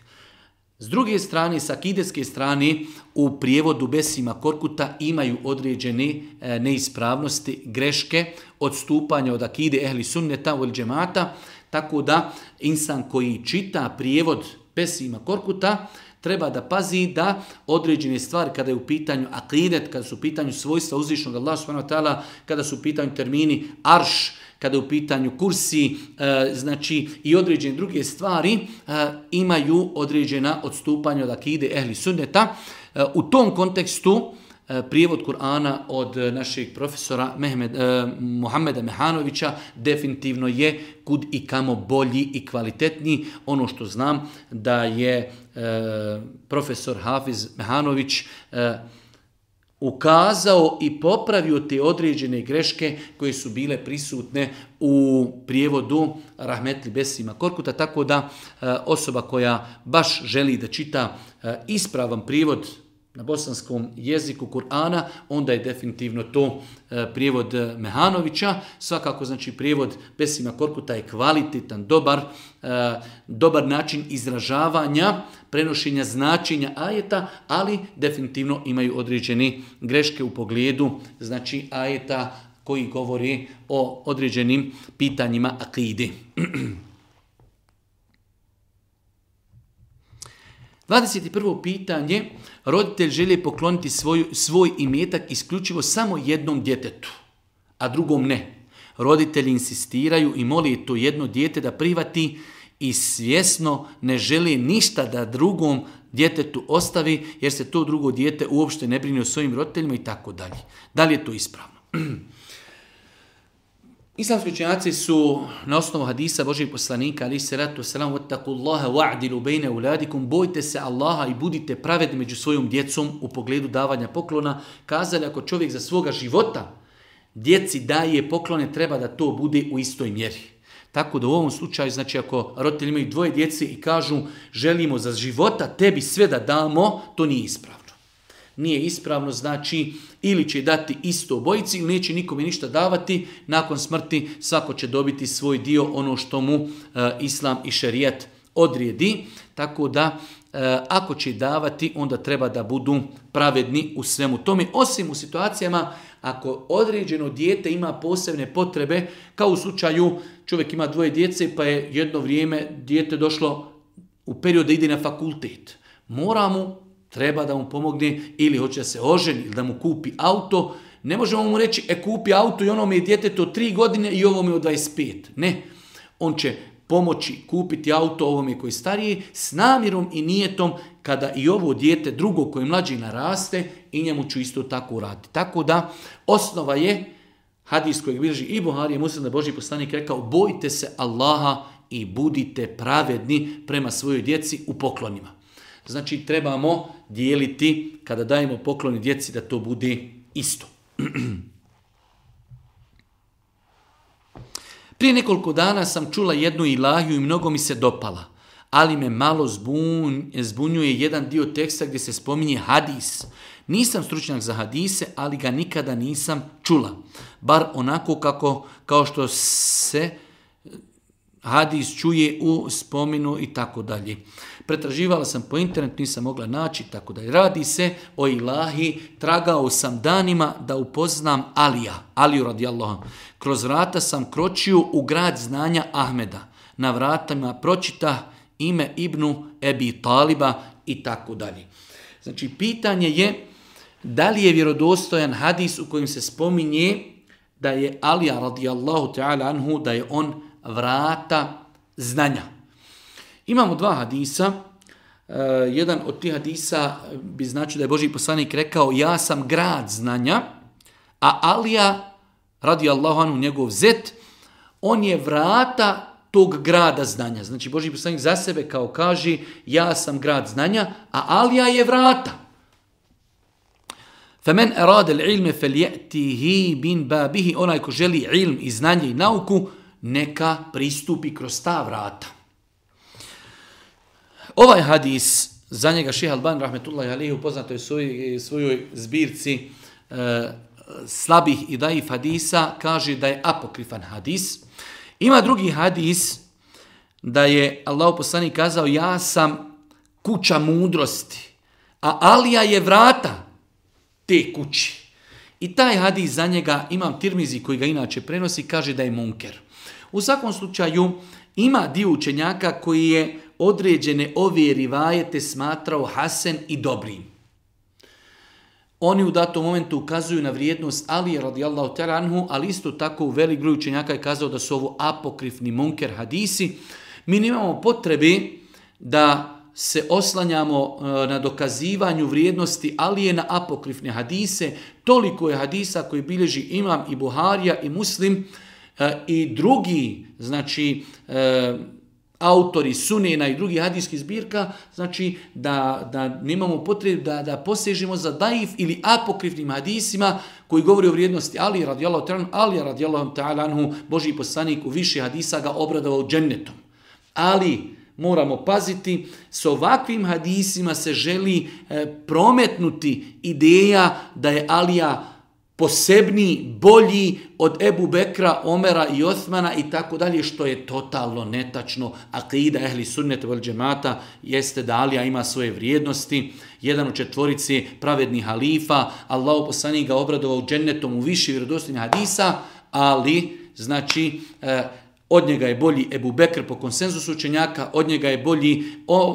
S druge strane, sa kideske strane, u prijevodu Besima Korkuta imaju određene e, neispravnosti, greške, odstupanja od akide ehli sunneta u džemata, tako da insan koji čita prijevod Besima Korkuta, treba da pazi da određene stvari kada je u pitanju akidet, kada su u pitanju svojstva uzvišnog Allah subhanahu wa ta'ala, kada su u pitanju termini arš, kada je u pitanju kursi, e, znači i određene druge stvari e, imaju određena odstupanja od akide ehli sunneta. E, u tom kontekstu e, Eh, prijevod Kur'ana od eh, našeg profesora Mehmed, eh, Mohameda Mehanovića definitivno je kud i kamo bolji i kvalitetni. Ono što znam da je eh, profesor Hafiz Mehanović eh, ukazao i popravio te određene greške koje su bile prisutne u prijevodu Rahmetli Besima Korkuta, tako da eh, osoba koja baš želi da čita eh, ispravan prijevod na bosanskom jeziku Kur'ana, onda je definitivno to e, prijevod Mehanovića. Svakako, znači, prijevod Besima Korkuta je kvalitetan, dobar, e, dobar način izražavanja, prenošenja značenja ajeta, ali definitivno imaju određene greške u pogledu, znači, ajeta koji govori o određenim pitanjima akide. Hvala. 21. pitanje, roditelj želi pokloniti svoj, svoj imetak isključivo samo jednom djetetu, a drugom ne. Roditelji insistiraju i moli to jedno djete da privati i svjesno ne želi ništa da drugom djetetu ostavi, jer se to drugo djete uopšte ne brine o svojim roditeljima i tako dalje. Da li je to ispravno? Islamski učenjaci su na osnovu hadisa Božih poslanika ali se ratu selam vattaku Allaha wa'dilu bejne uladikum bojte se Allaha i budite pravedni među svojom djecom u pogledu davanja poklona kazali ako čovjek za svoga života djeci daje poklone treba da to bude u istoj mjeri. Tako da u ovom slučaju, znači ako roditelji imaju dvoje djece i kažu želimo za života tebi sve da damo, to nije ispravno nije ispravno, znači ili će dati isto obojici ili neće nikome ništa davati, nakon smrti svako će dobiti svoj dio ono što mu e, islam i šerijet odrijedi, tako da e, ako će davati onda treba da budu pravedni u svemu tome, osim u situacijama ako određeno dijete ima posebne potrebe, kao u slučaju čovjek ima dvoje djece pa je jedno vrijeme dijete došlo u period da ide na fakultet. Mora mu treba da mu pomogne ili hoće se oženi ili da mu kupi auto, ne možemo mu reći e kupi auto i ono mi je djeteto tri godine i ovo mi je od 25. Ne, on će pomoći kupiti auto ovome koji je stariji s namjerom i nijetom kada i ovo djete drugo koje je mlađi naraste i njemu ću isto tako uraditi. Tako da, osnova je hadis kojeg bilježi i Buhari je muslim da Boži poslanik rekao bojite se Allaha i budite pravedni prema svojoj djeci u poklonima. Znači trebamo dijeliti kada dajemo pokloni djeci da to bude isto. Prije nekoliko dana sam čula jednu ilahiju i mnogo mi se dopala, ali me malo zbunjuje jedan dio teksta gdje se spominje hadis. Nisam stručnjak za hadise, ali ga nikada nisam čula. Bar onako kako, kao što se hadis čuje u spominu i tako dalje pretraživala sam po internetu, nisam mogla naći, tako da je radi se o ilahi, tragao sam danima da upoznam Alija, Aliju radi Allah. Kroz vrata sam kročio u grad znanja Ahmeda, na vratama pročita ime Ibnu Ebi Taliba i tako dalje. Znači, pitanje je da li je vjerodostojan hadis u kojem se spominje da je Alija radijallahu ta'ala anhu, da je on vrata znanja. Imamo dva hadisa. Uh, jedan od tih hadisa bi značio da je Boži poslanik rekao ja sam grad znanja, a Alija, radi Allahu anu njegov zet, on je vrata tog grada znanja. Znači Boži poslanik za sebe kao kaže ja sam grad znanja, a Alija je vrata. Femen erade l'ilme fel je'tihi bin babihi, onaj ko želi ilm i znanje i nauku, neka pristupi kroz ta vrata. Ovaj hadis, za njega Ših Alban, rahmetullahi alihi, u poznatoj svojoj, svojoj zbirci e, slabih i daif hadisa, kaže da je apokrifan hadis. Ima drugi hadis da je Allah poslani kazao ja sam kuća mudrosti, a Alija je vrata te kući. I taj hadis za njega, imam tirmizi koji ga inače prenosi, kaže da je munker. U svakom slučaju, ima dio učenjaka koji je određene ove rivajete smatrao Hasan i dobrim. Oni u datom momentu ukazuju na vrijednost Ali radijallahu ta'anhu, ali isto tako u velik broj učenjaka je kazao da su ovo apokrifni munker hadisi. Mi nemamo potrebe da se oslanjamo e, na dokazivanju vrijednosti ali je na apokrifne hadise. Toliko je hadisa koji bilježi imam i Buharija i muslim e, i drugi, znači e, autori sunena i drugih hadijskih zbirka, znači da, da nemamo potrebu da, da posežimo za daif ili apokrifnim hadisima koji govori o vrijednosti Ali radijalahu ta'ala, Ali radijalahu ta'ala, Boži poslanik u više hadisa ga obradovao džennetom. Ali moramo paziti, s ovakvim hadisima se želi e, prometnuti ideja da je Alija radijalahu posebni, bolji od Ebu Bekra, Omera i Osmana i tako dalje, što je totalno netačno. Akida ehli sunnet vel džemata jeste da Alija ima svoje vrijednosti. Jedan od četvorici pravedni halifa, Allah poslani ga obradovao džennetom u viši vjerodostini hadisa, ali, znači, e, Od njega je bolji Ebu Bekr po konsenzusu učenjaka, od njega je bolji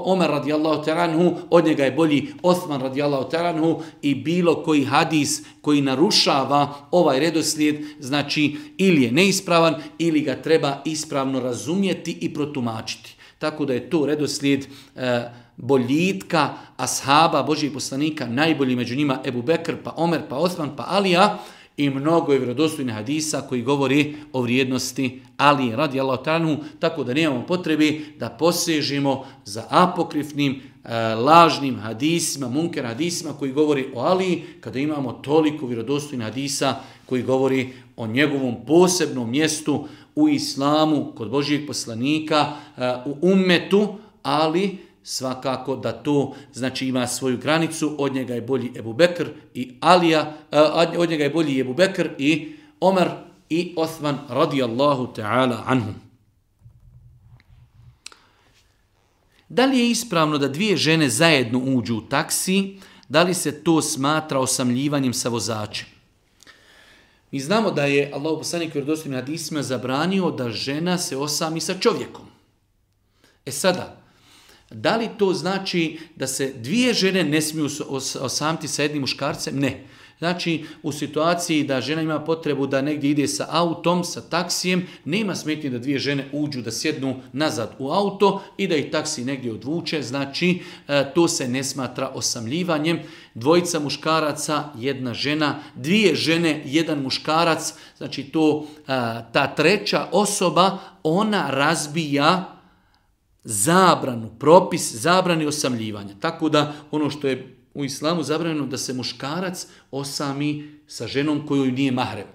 Omer radijallahu teranhu, od njega je bolji Osman radijallahu teranhu i bilo koji hadis koji narušava ovaj redoslijed, znači ili je neispravan ili ga treba ispravno razumjeti i protumačiti. Tako da je to redoslijed e, boljitka ashaba Božih poslanika, najbolji među njima Ebu Bekr, pa Omer, pa Osman, pa Alija, i mnogo je vjerodostojnih hadisa koji govori o vrijednosti Ali radi Allah tanu, tako da nemamo potrebe da posežimo za apokrifnim, e, lažnim hadisima, munker hadisima koji govori o Ali, kada imamo toliko vjerodostojnih hadisa koji govori o njegovom posebnom mjestu u islamu, kod Božijeg poslanika, e, u ummetu, ali svakako da to znači ima svoju granicu, od njega je bolji Ebu Bekr i Alija, e, od njega je bolji Ebu Bekr i Omer i Osman radijallahu ta'ala anhum. Da li je ispravno da dvije žene zajedno uđu u taksi, da li se to smatra osamljivanjem sa vozačem? Mi znamo da je Allah poslanik vjerodostojnim hadisima zabranio da žena se osami sa čovjekom. E sada, Da li to znači da se dvije žene ne smiju osamti sa jednim muškarcem? Ne. Znači, u situaciji da žena ima potrebu da negdje ide sa autom, sa taksijem, nema smetnje da dvije žene uđu da sjednu nazad u auto i da ih taksi negdje odvuče. Znači, e, to se ne smatra osamljivanjem. Dvojica muškaraca, jedna žena, dvije žene, jedan muškarac, znači to e, ta treća osoba, ona razbija zabranu, propis zabrane osamljivanja. Tako da ono što je u islamu zabranjeno da se muškarac osami sa ženom koju nije mahrem.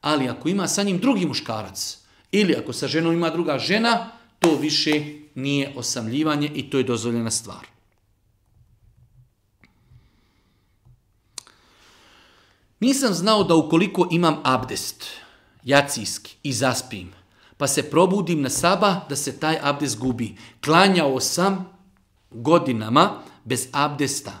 Ali ako ima sa njim drugi muškarac ili ako sa ženom ima druga žena, to više nije osamljivanje i to je dozvoljena stvar. Nisam znao da ukoliko imam abdest, jacijski, i zaspim, pa se probudim na saba da se taj abdest gubi. Klanjao sam godinama bez abdesta.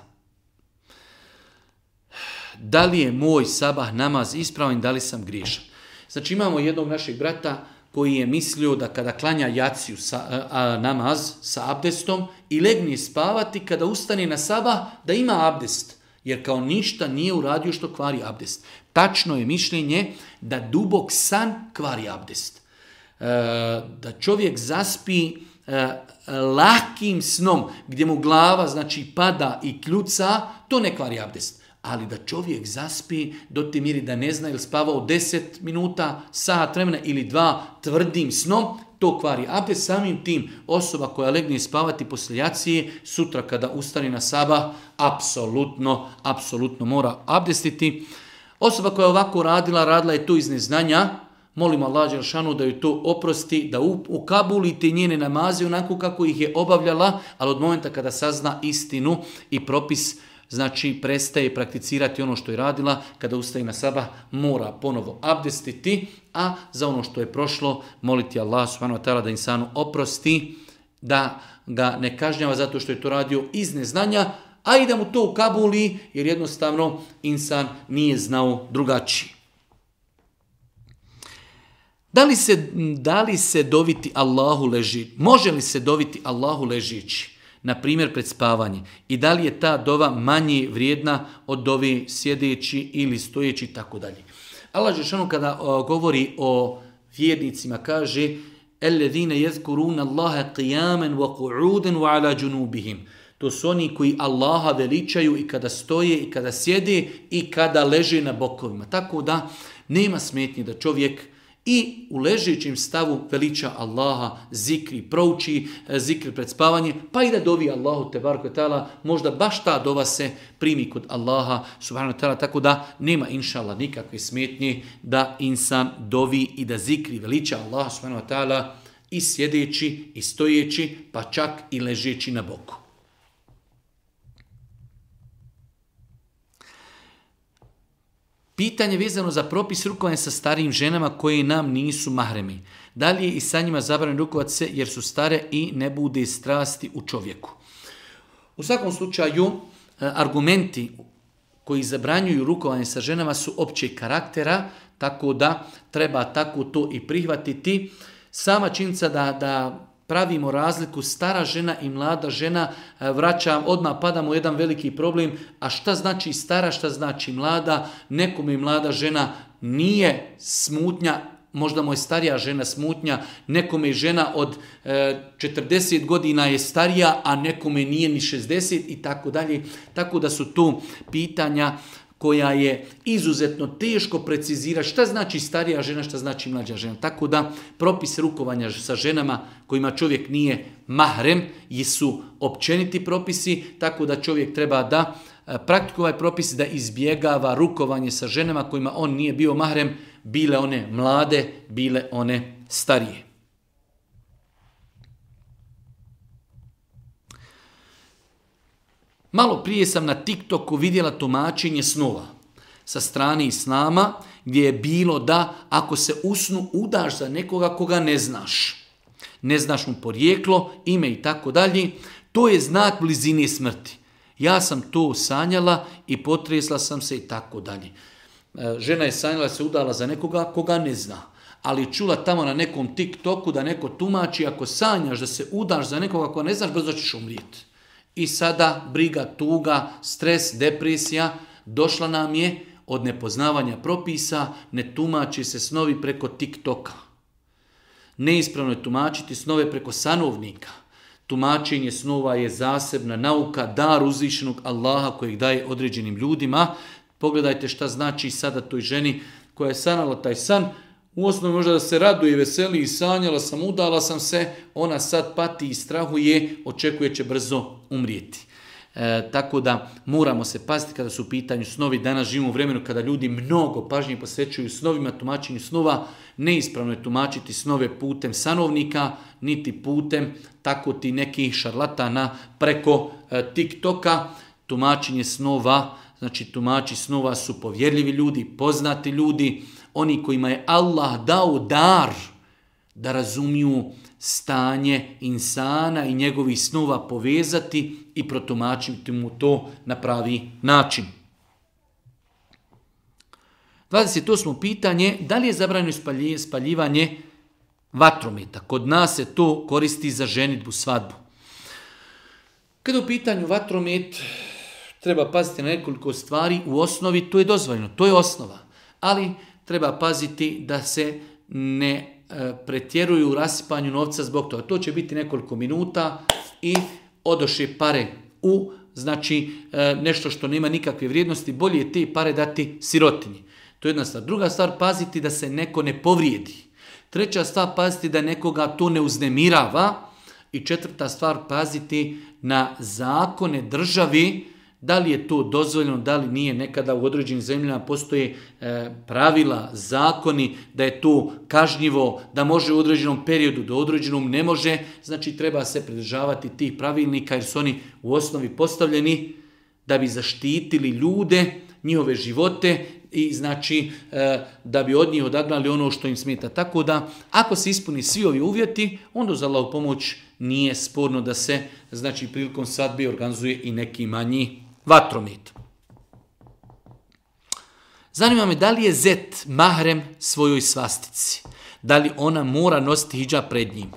Da li je moj sabah namaz ispravan, da li sam griješan? Znači imamo jednog našeg brata koji je mislio da kada klanja jaciju sa, a, a, namaz sa abdestom i legni spavati kada ustane na sabah da ima abdest, jer kao ništa nije uradio što kvari abdest. Tačno je mišljenje da dubok san kvari abdest da čovjek zaspi e, lakim snom gdje mu glava znači pada i kljuca, to ne kvari abdest. Ali da čovjek zaspi do te miri da ne zna ili spava u 10 minuta, sat vremena ili dva tvrdim snom, to kvari abdest. Samim tim osoba koja legne spavati poslije jacije, sutra kada ustane na saba, apsolutno, apsolutno mora abdestiti. Osoba koja ovako radila, radila je to iz neznanja, molimo Allah Đeršanu da ju to oprosti, da ukabulite njene namaze onako kako ih je obavljala, ali od momenta kada sazna istinu i propis, znači prestaje prakticirati ono što je radila, kada ustaje na sabah, mora ponovo abdestiti, a za ono što je prošlo, moliti Allah subhanahu wa ta'ala da insanu oprosti, da ga ne kažnjava zato što je to radio iz neznanja, a i da mu to ukabuli, jer jednostavno insan nije znao drugačije. Da li, se, da li se doviti Allahu leži? Može li se doviti Allahu ležići? Na primjer, pred spavanje. I da li je ta dova manje vrijedna od dove sjedeći ili stojeći i tako dalje. Allah Žešanu kada govori o vjednicima kaže Ellezine jezkurun Allahe qiyamen wa qu'uden wa ala džunubihim. To su oni koji Allaha veličaju i kada stoje i kada sjede i kada leže na bokovima. Tako da nema smetnje da čovjek uh, i u ležećim stavu veliča Allaha, zikri, prouči e, zikri pred spavanje, pa i da dovi Allahu te barko ta'ala, možda baš ta dova se primi kod Allaha subhanahu ta'ala, tako da nema inšala nikakve smetnje da insan dovi i da zikri veliča Allaha subhanahu ta'ala i sjedeći i stojeći, pa čak i ležeći na boku. Pitanje vezano za propis rukovanja sa starim ženama koje nam nisu mahremi. Da li je i sa njima zabranjen rukovat se jer su stare i ne bude strasti u čovjeku? U svakom slučaju, e, argumenti koji zabranjuju rukovanje sa ženama su općeg karaktera, tako da treba tako to i prihvatiti. Sama činjica da, da pravimo razliku stara žena i mlada žena, e, vraćam, odmah padamo jedan veliki problem, a šta znači stara, šta znači mlada, nekome mlada žena nije smutnja, možda mu je starija žena smutnja, nekome žena od e, 40 godina je starija, a nekome nije ni 60 i tako dalje, tako da su tu pitanja koja je izuzetno teško precizirati šta znači starija žena, šta znači mlađa žena. Tako da propis rukovanja sa ženama kojima čovjek nije mahrem su općeniti propisi, tako da čovjek treba da e, praktikuje ovaj propis da izbjegava rukovanje sa ženama kojima on nije bio mahrem, bile one mlade, bile one starije. Malo prije sam na TikToku vidjela tumačenje snova sa strane Islama gdje je bilo da ako se usnu udaš za nekoga koga ne znaš. Ne znaš mu porijeklo, ime i tako dalje. To je znak blizine smrti. Ja sam to sanjala i potresla sam se i tako dalje. E, žena je sanjala se udala za nekoga koga ne zna. Ali čula tamo na nekom TikToku da neko tumači ako sanjaš da se udaš za nekoga koga ne znaš, brzo ćeš umrijeti. I sada briga, tuga, stres, depresija došla nam je od nepoznavanja propisa, ne tumači se snovi preko TikToka. Neispravno je tumačiti snove preko sanovnika. Tumačenje snova je zasebna nauka, dar uzvišenog Allaha kojeg daje određenim ljudima. Pogledajte šta znači sada toj ženi koja je sanala taj san, U osnovu možda da se raduje, veseli i sanjala sam, udala sam se, ona sad pati i strahuje, očekuje će brzo umrijeti. E, tako da moramo se paziti kada su u pitanju snovi. Danas živimo u vremenu kada ljudi mnogo pažnje posvećuju snovima, tumačenju snova. Neispravno je tumačiti snove putem sanovnika, niti putem tako ti neki šarlatana preko e, TikToka. Tumačenje snova, znači tumači snova su povjerljivi ljudi, poznati ljudi oni kojima je Allah dao dar da razumiju stanje insana i njegovih snova povezati i protumačiti mu to na pravi način. 28. pitanje, da li je zabranjeno spaljivanje vatrometa? Kod nas se to koristi za ženitbu, svadbu. Kada u pitanju vatromet treba paziti na nekoliko stvari, u osnovi to je dozvoljeno, to je osnova. Ali treba paziti da se ne e, pretjeruju u rasipanju novca zbog toga. To će biti nekoliko minuta i odoše pare u, znači e, nešto što nema nikakve vrijednosti, bolje je te pare dati sirotinji. To je jedna stvar. Druga stvar, paziti da se neko ne povrijedi. Treća stvar, paziti da nekoga to ne uznemirava. I četvrta stvar, paziti na zakone državi, Da li je to dozvoljeno, da li nije nekada u određenim zemljama postoje e, pravila, zakoni, da je to kažnjivo, da može u određenom periodu, do određenom ne može, znači treba se pridržavati tih pravilnika jer su oni u osnovi postavljeni da bi zaštitili ljude, njihove živote i znači e, da bi od njih odagnali ono što im smeta. Tako da ako se ispuni svi ovi uvjeti, onda za lao pomoć nije sporno da se znači prilikom sadbe organizuje i neki manji vatromet. Zanima me da li je zet mahrem svojoj svastici? Da li ona mora nositi hijab pred njim?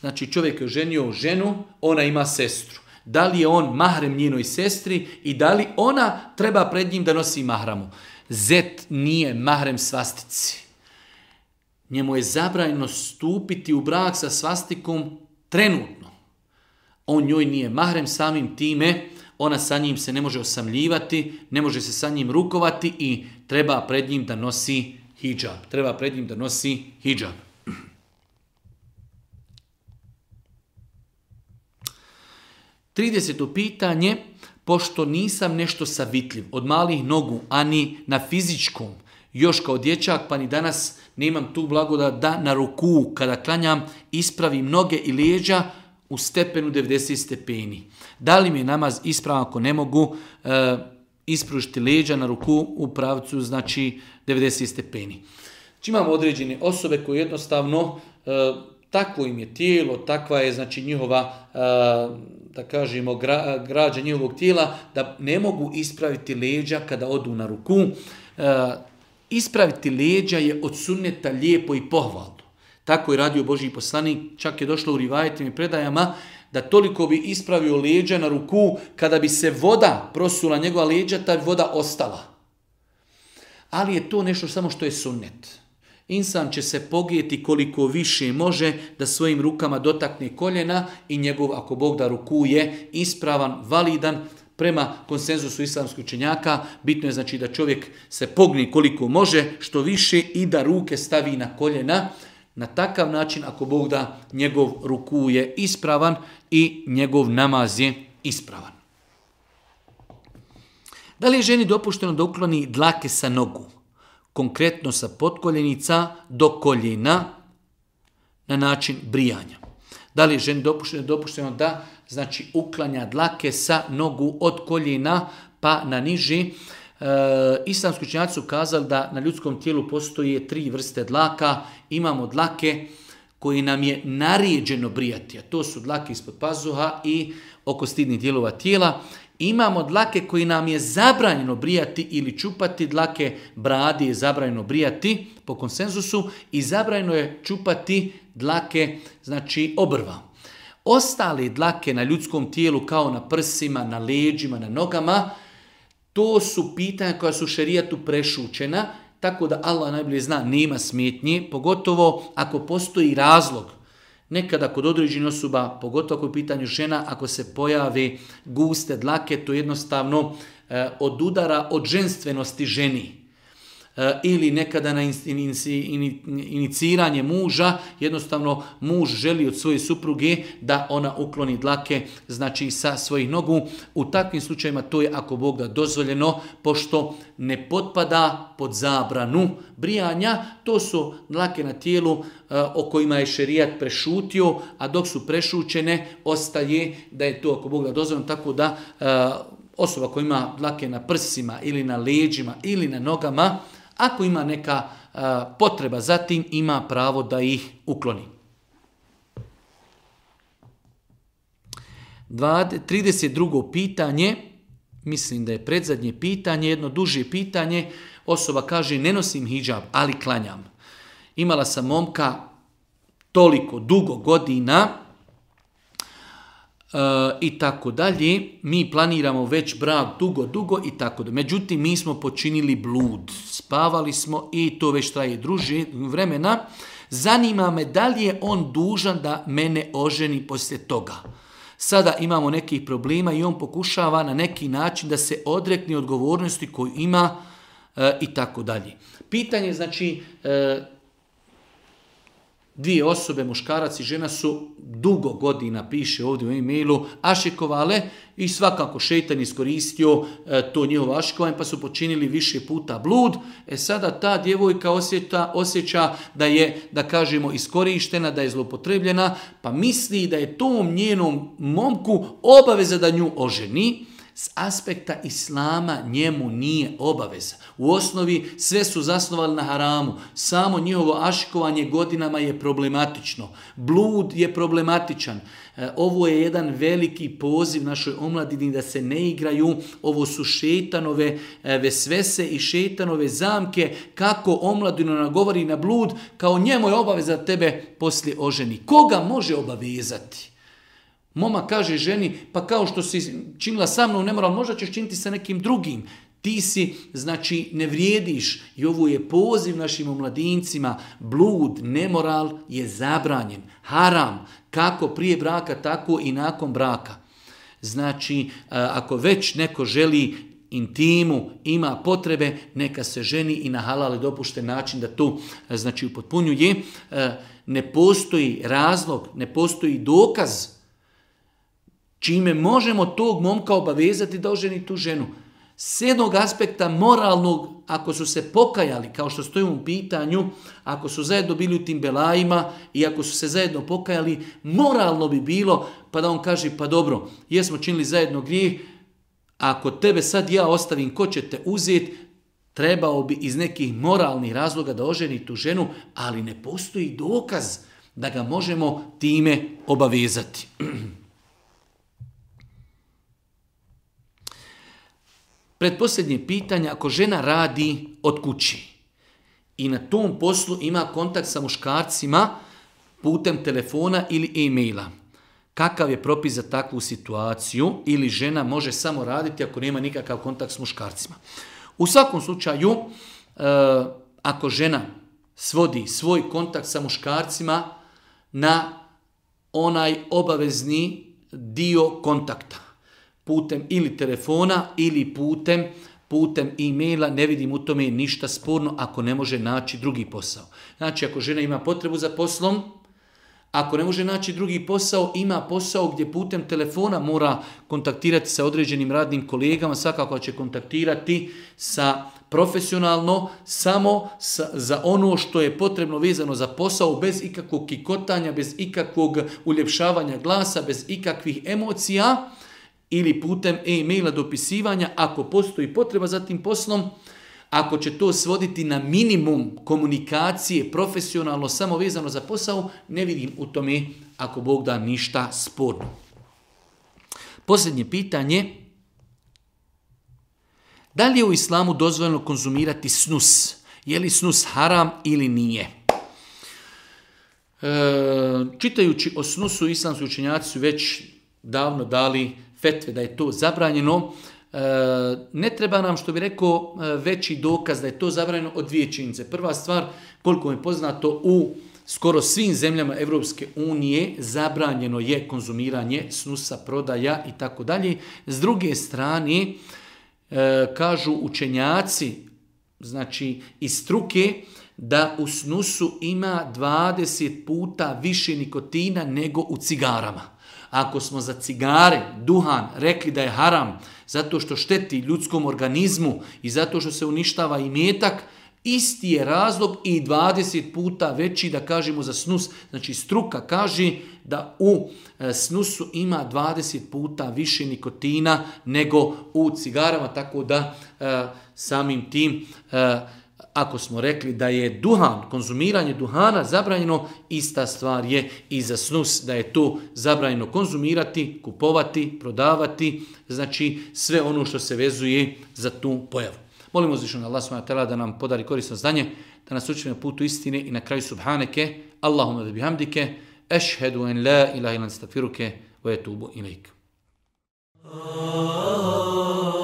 Znači čovjek je oženio ženu, ona ima sestru. Da li je on mahrem njenoj sestri i da li ona treba pred njim da nosi mahramu? Zet nije mahrem svastici. Njemu je zabrajno stupiti u brak sa svastikom trenutno. On njoj nije mahrem samim time, ona sa njim se ne može osamljivati, ne može se sa njim rukovati i treba pred njim da nosi hijab. Treba pred njim da nosi hijab. Trideseto pitanje, pošto nisam nešto savitljiv, od malih nogu, ani na fizičkom, još kao dječak, pa ni danas nemam tu blagoda da na ruku, kada klanjam, ispravim noge i lijeđa, u stepenu 90 stepeni. Da li mi je namaz ispravan ako ne mogu e, ispružiti leđa na ruku u pravcu, znači 90 stepeni. Či znači, imamo određene osobe koje jednostavno, e, takvo im je tijelo, takva je znači njihova, e, da kažemo, gra, građa njihovog tijela, da ne mogu ispraviti leđa kada odu na ruku. E, ispraviti leđa je od sunneta lijepo i pohvalno. Tako je radio Božji poslanik, čak je došlo u rivajetim i predajama, da toliko bi ispravio leđa na ruku, kada bi se voda prosula njegova leđa, ta voda ostala. Ali je to nešto samo što je sunnet. Insan će se pogijeti koliko više može da svojim rukama dotakne koljena i njegov, ako Bog da ruku, je ispravan, validan, prema konsenzusu islamskih učenjaka, bitno je znači da čovjek se pogni koliko može, što više i da ruke stavi na koljena, Na takav način, ako Bog da, njegov ruku je ispravan i njegov namaz je ispravan. Da li je ženi dopušteno da ukloni dlake sa nogu? Konkretno sa potkoljenica do koljena na način brijanja. Da li je ženi dopušteno, dopušteno da znači uklanja dlake sa nogu od koljena pa na niži? Eh, islamski učenjaci su kazali da na ljudskom tijelu postoje tri vrste dlaka. Imamo dlake koje nam je naređeno brijati, a to su dlake ispod pazuha i oko stidnih dijelova tijela. Imamo dlake koje nam je zabranjeno brijati ili čupati, dlake bradi je zabranjeno brijati po konsenzusu i zabranjeno je čupati dlake, znači obrva. Ostale dlake na ljudskom tijelu kao na prsima, na leđima, na nogama, To su pitanja koja su šerijatu prešučena, tako da Allah najbolje zna, nema smetnje, pogotovo ako postoji razlog. Nekada kod određenih osoba, pogotovo ako je pitanju žena, ako se pojave guste dlake, to jednostavno e, odudara od ženstvenosti ženi. E, ili nekada na iniciranje muža, jednostavno muž želi od svoje supruge da ona ukloni dlake znači sa svojih nogu. U takvim slučajima to je, ako Bog da, dozvoljeno, pošto ne potpada pod zabranu brijanja, to su dlake na tijelu e, o kojima je šerijat prešutio, a dok su prešućene, ostaje da je to, ako Bog da, dozvoljeno, tako da e, osoba koja ima dlake na prsima ili na leđima ili na nogama, Ako ima neka e, potreba za tim, ima pravo da ih ukloni. 32. pitanje, mislim da je predzadnje pitanje, jedno duže pitanje, osoba kaže ne nosim hijab, ali klanjam. Imala sam momka toliko dugo godina, i tako dalje, mi planiramo već brak dugo, dugo i tako dalje. Međutim, mi smo počinili blud, spavali smo i to već traje druže vremena. Zanima me da li je on dužan da mene oženi poslije toga. Sada imamo nekih problema i on pokušava na neki način da se odrekne odgovornosti koju ima e, i tako dalje. Pitanje znači, e, dvije osobe, muškarac i žena, su dugo godina, piše ovdje u e-mailu, ašikovale i svakako šeitan iskoristio e, to njihovo ašikovanje, pa su počinili više puta blud. E sada ta djevojka osjeta, osjeća da je, da kažemo, iskorištena, da je zlopotrebljena, pa misli da je tom njenom momku obaveza da nju oženi, s aspekta islama njemu nije obaveza. U osnovi sve su zasnovali na haramu, samo njihovo aškovanje godinama je problematično. Blud je problematičan. E, ovo je jedan veliki poziv našoj omladini da se ne igraju. Ovo su šetanove e, vesvese i šetanove zamke kako omladinu nagovori na blud kao njemu je obaveza tebe poslije oženi. Koga može obavezati? Moma kaže ženi, pa kao što si činila sa mnom nemoral, možda ćeš činiti sa nekim drugim. Ti si, znači, ne vrijediš. I ovo je poziv našim omladincima. Blud, nemoral je zabranjen. Haram, kako prije braka, tako i nakon braka. Znači, e, ako već neko želi intimu, ima potrebe, neka se ženi i na halal dopušten način da to, e, znači, upotpunjuje. E, ne postoji razlog, ne postoji dokaz čime možemo tog momka obavezati da oženi tu ženu. S jednog aspekta moralnog, ako su se pokajali, kao što stoji u pitanju, ako su zajedno bili u tim belajima i ako su se zajedno pokajali, moralno bi bilo, pa da on kaže, pa dobro, jesmo činili zajedno grijeh, ako tebe sad ja ostavim, ko će te uzeti, trebao bi iz nekih moralnih razloga da oženi tu ženu, ali ne postoji dokaz da ga možemo time obavezati. Predposljednje pitanje, ako žena radi od kući i na tom poslu ima kontakt sa muškarcima putem telefona ili e-maila, kakav je propis za takvu situaciju ili žena može samo raditi ako nema nikakav kontakt s muškarcima. U svakom slučaju, e, ako žena svodi svoj kontakt sa muškarcima na onaj obavezni dio kontakta, putem ili telefona ili putem putem e-maila, ne vidim u tome ništa sporno ako ne može naći drugi posao. Znači, ako žena ima potrebu za poslom, ako ne može naći drugi posao, ima posao gdje putem telefona mora kontaktirati sa određenim radnim kolegama, svakako će kontaktirati sa profesionalno, samo sa, za ono što je potrebno vezano za posao, bez ikakvog kikotanja, bez ikakvog uljepšavanja glasa, bez ikakvih emocija, ili putem e-maila dopisivanja ako postoji potreba za tim poslom, ako će to svoditi na minimum komunikacije profesionalno samo vezano za posao, ne vidim u tome ako Bog da ništa sporno. Posljednje pitanje. Da li je u islamu dozvoljeno konzumirati snus? Je li snus haram ili nije? E, čitajući o snusu, islamski učenjaci su već davno dali fetve, da je to zabranjeno, e, ne treba nam, što bi rekao, e, veći dokaz da je to zabranjeno od dvije činjice. Prva stvar, koliko mi je poznato, u skoro svim zemljama Evropske unije zabranjeno je konzumiranje snusa, prodaja i tako dalje. S druge strane, e, kažu učenjaci, znači iz struke, da u snusu ima 20 puta više nikotina nego u cigarama ako smo za cigare, duhan, rekli da je haram, zato što šteti ljudskom organizmu i zato što se uništava i metak, isti je razlog i 20 puta veći da kažemo za snus. Znači struka kaže da u e, snusu ima 20 puta više nikotina nego u cigarama, tako da e, samim tim... E, ako smo rekli da je duhan, konzumiranje duhana zabranjeno, ista stvar je i za snus, da je to zabranjeno konzumirati, kupovati, prodavati, znači sve ono što se vezuje za tu pojavu. Molimo zvišnog Allah s.w.t. da nam podari korisno znanje, da nas učinu na putu istine i na kraju subhaneke, Allahumma da bihamdike, ešhedu en la ilaha ilan stafiruke, ve etubu ilaik. Oh, ah. oh, oh.